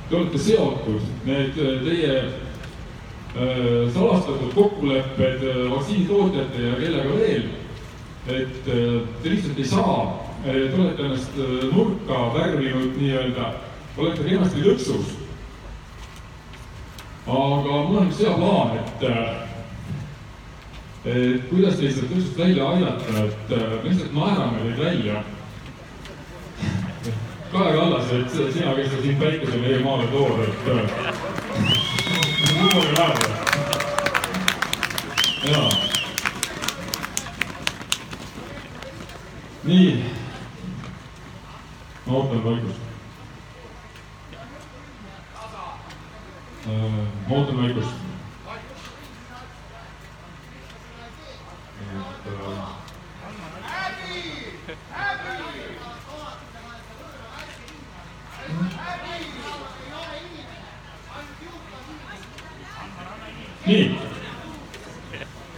te olete seotud, need teie salastatud kokkulepped vaktsiinitootjate ja kellega veel, et te lihtsalt ei saa, te olete ennast äh, nurka värvinud nii-öelda, olete kenasti lõksus. aga mul on üks hea plaan, et äh, et kuidas teid sealt lõksust välja aidata, et äh, me lihtsalt naerame teid välja. Kaja Kallas, et sina, kes sa siin päikese meie maale tood, et lubage naerda. jaa. nii. Ma ootan vaikust. ma ootan vaikust. et äh, nii,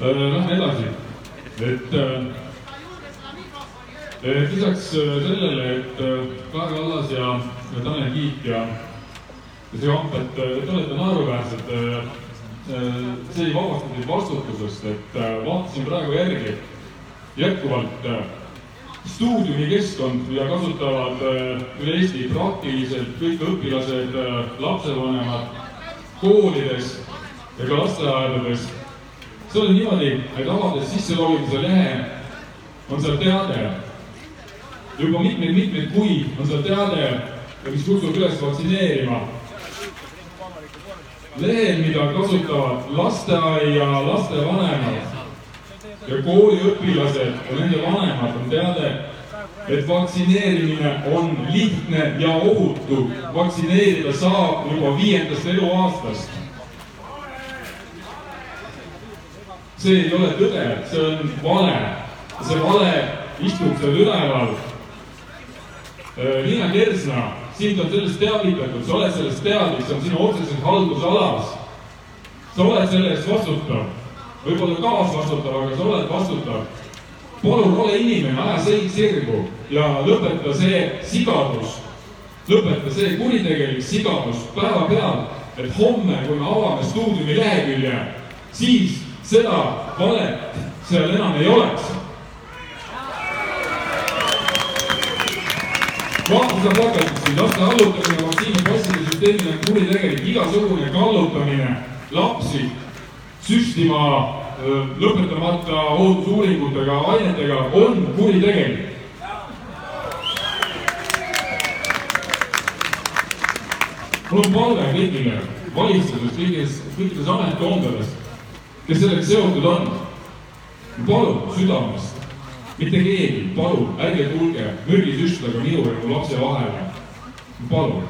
lähme edasi, et äh, et lisaks äh, sellele, et äh, Kaja Kallas ja, Tanel Kiik ja see Amp, et te olete naeruväärsed see ei vabasta teid vastutusest, et vaatasin praegu järgi jätkuvalt äh, stuudiumikeskkond, mida kasutavad üle Eesti praktiliselt kõik õpilased, lapsevanemad koolides ja ka lasteaedades. see on niimoodi, et avades sisselogimise lehe, on seal teade. Juba mitmeid-mitmeid kuid on seal teade, mis kutsub üles vaktsineerima. lehel, mida kasutavad lasteaia lastevanemad ja kooliõpilased ja nende vanemad on teade, et vaktsineerimine on lihtne ja ohutu. vaktsineerida saab juba viiendast eluaastast. see ei ole tõde, see on vale. see vale istub seal üleval. Liina Kersna, sind on sellest teavitatud, sa oled sellest teadlik, see on sinu otseses haldusalas. sa oled selle eest vastutav, võib-olla kaasvastutav, aga sa oled vastutav. palun ole inimene, aja selg sirgu ja lõpeta see sigadus, lõpeta see kuritegelik sigadus päevapealt, et homme, kui me avame stuudiumi lehekülje, siis seda valet seal enam ei oleks. Plakatit siin, laste allutamine vaktsiinipasside süsteemile on kuritegelik, igasugune kallutamine lapsi süstima lõpetamata ohutusuuringutega ainetega on kuritegelik. mul on palve kõigile valitsuses, kõigides, kõikides ametkondades, kes sellega seotud on. palun südamest, mitte keegi, palun ärge tulge mürgisüstlaga minu ja mu lapse vahele. palun.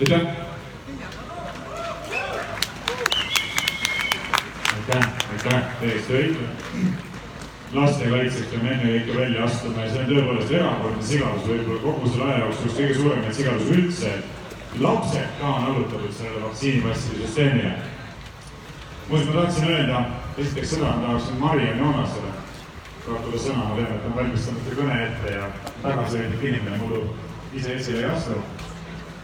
aitäh. aitäh, aitäh, täiesti õige. Lastekaitseks peame ennekõike välja astuma ja see on tõepoolest erakordne sigadus, võib-olla kogu selle aja jooksul üks kõige suuremaid sigadusi üldse. lapsed ka on allutatud sellele vaktsiinipasside süsteemile. muuseas, ma tahtsin öelda esiteks seda, ma tahaksin Mariann Joonasele kasutada sõna, ma tean, et ta on valmistanud kõne ette ja tagasihoidlik inimene muidu ise esile ei astu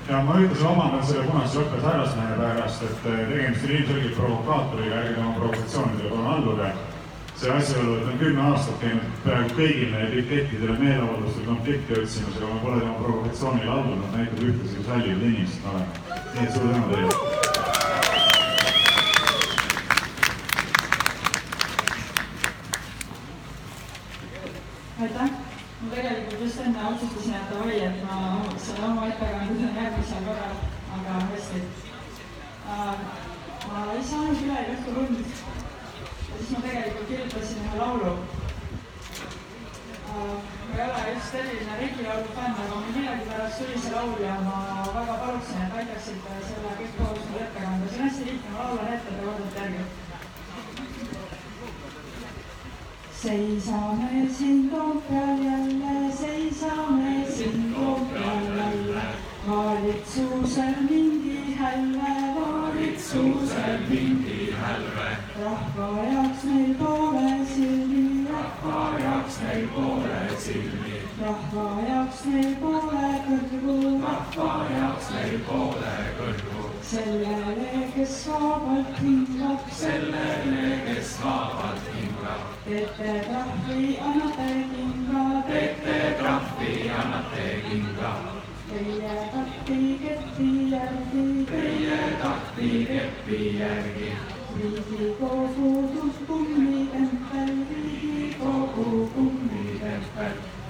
ja ma ühtlasi vabandan selle punase jope härrasmehe pärast, et tegemist on ilmselgelt provokaatoriga, ärge tema provokatsioonidele palun alluge. See asjaolu, et on kümme aastat käinud peaaegu kõigile pikettidele meeleavaldustel konflikti otsimas, aga ma pole tema provokatsioonile allunud, näitab ühtlasi, kui sallivad inimesed me oleme. nii et suur tänu teile. aitäh, ma tegelikult just enne otsustasin, et oi, et ma selle oma ettekande teen järgmisel korral, aga hästi uh,. ma ei saanud üle ei õhtu lund ja siis ma tegelikult kirjutasin ühe laulu uh,. ma ei ole just selline riigilaulu fänn, aga mul millegipärast tuli see laul ja ma väga paluksin, et aitaksite selle kõik koos mul ette kanda, see on hästi lihtne, ma laulan ette, te vaatate järgi seisame siin Toompeal jälle, seisame siin Toompeal jälle. valitsusel mingi hälve, valitsusel mingi hälve. Rahva jaoks meil pole silmi, rahva jaoks meil pole silmi. rahva jaoks meil pole kõrvu, rahva jaoks meil pole kõrvu. sellele, kes vabalt hingab, sellele, kes vabalt hingab. teete trahvi, annate kinga, teete trahvi, annate kinga. Teie tahti kepi järgi, teie tahti kepi järgi.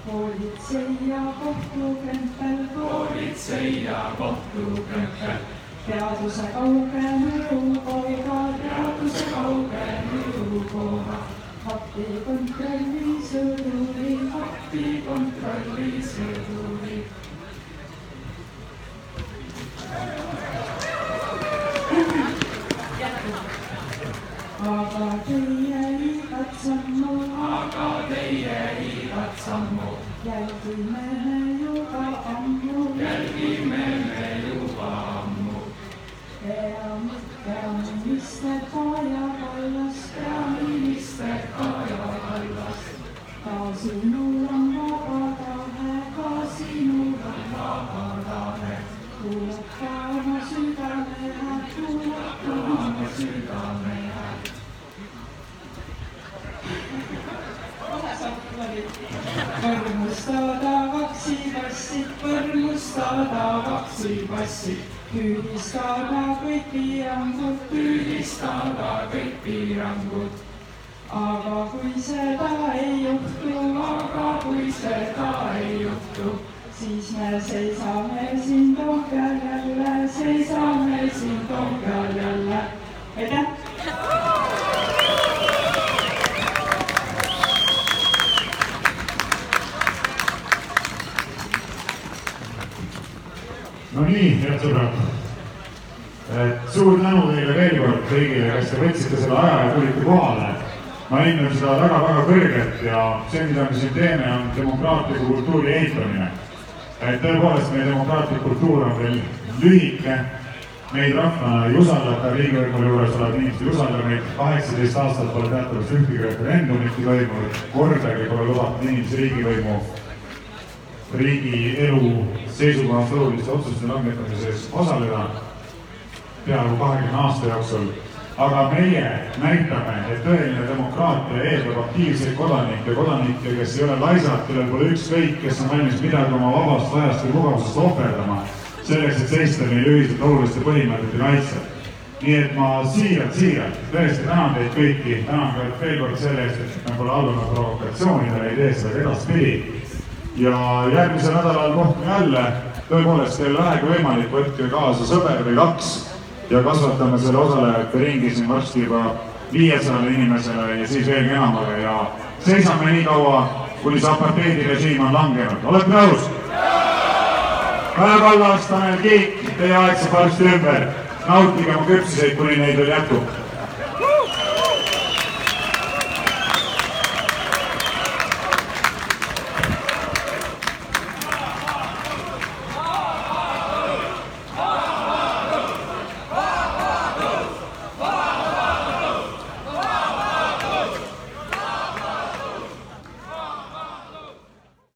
Politsei ja kohtukrempel, politsei ja kohtukrempel. teaduse kauge mõjukoga, teaduse kauge mõjukoga faktikontrolli sõduri, faktikontrolli sõduri. my demokraatliku kultuuri ehitamine. et tõepoolest meie demokraatlik kultuur on veel lühike. meid rahvana ei usaldata, riigivõimu juures olevad inimesed ei usalda meid. kaheksateist aastat pole teatavasti ühtegi referendumit toimunud, kordagi pole lubatud inimesi riigivõimu riigielu seisukohast oluliste otsuste langetamises osaleda peaaegu kahekümne aasta jooksul. Aga meie näitame, et tõeline demokraatia eeldab aktiivseid kodanikke, kodanikke, kes ei ole laisad, kellel pole ükskõik, kes on valmis midagi oma vabast ajast või mugavusest ohverdama selleks, et seista meie ühiselt oluliste põhimõtete kaitsel. nii et ma siiralt, siiralt tõesti tänan teid kõiki, tänan ka veel kord selle eest, et me pole allunud provokatsioonidele, ei tee seda edaspidi. Ja järgmisel nädalal kohtume jälle, tõepoolest teil vähegi võimalik, võtke kaasa sõber või kaks ja kasvatame selle osalejate ringi siin varsti juba viiesajale inimesele ja siis veelgi enamale ja seisame nii kaua, kuni see apartheidirežiim on langenud, olete nõus? Kaja Kallas, Tanel Kiik, teie aeg saab varsti ümber, nautige oma küpsiseid, kuni neid veel jätkub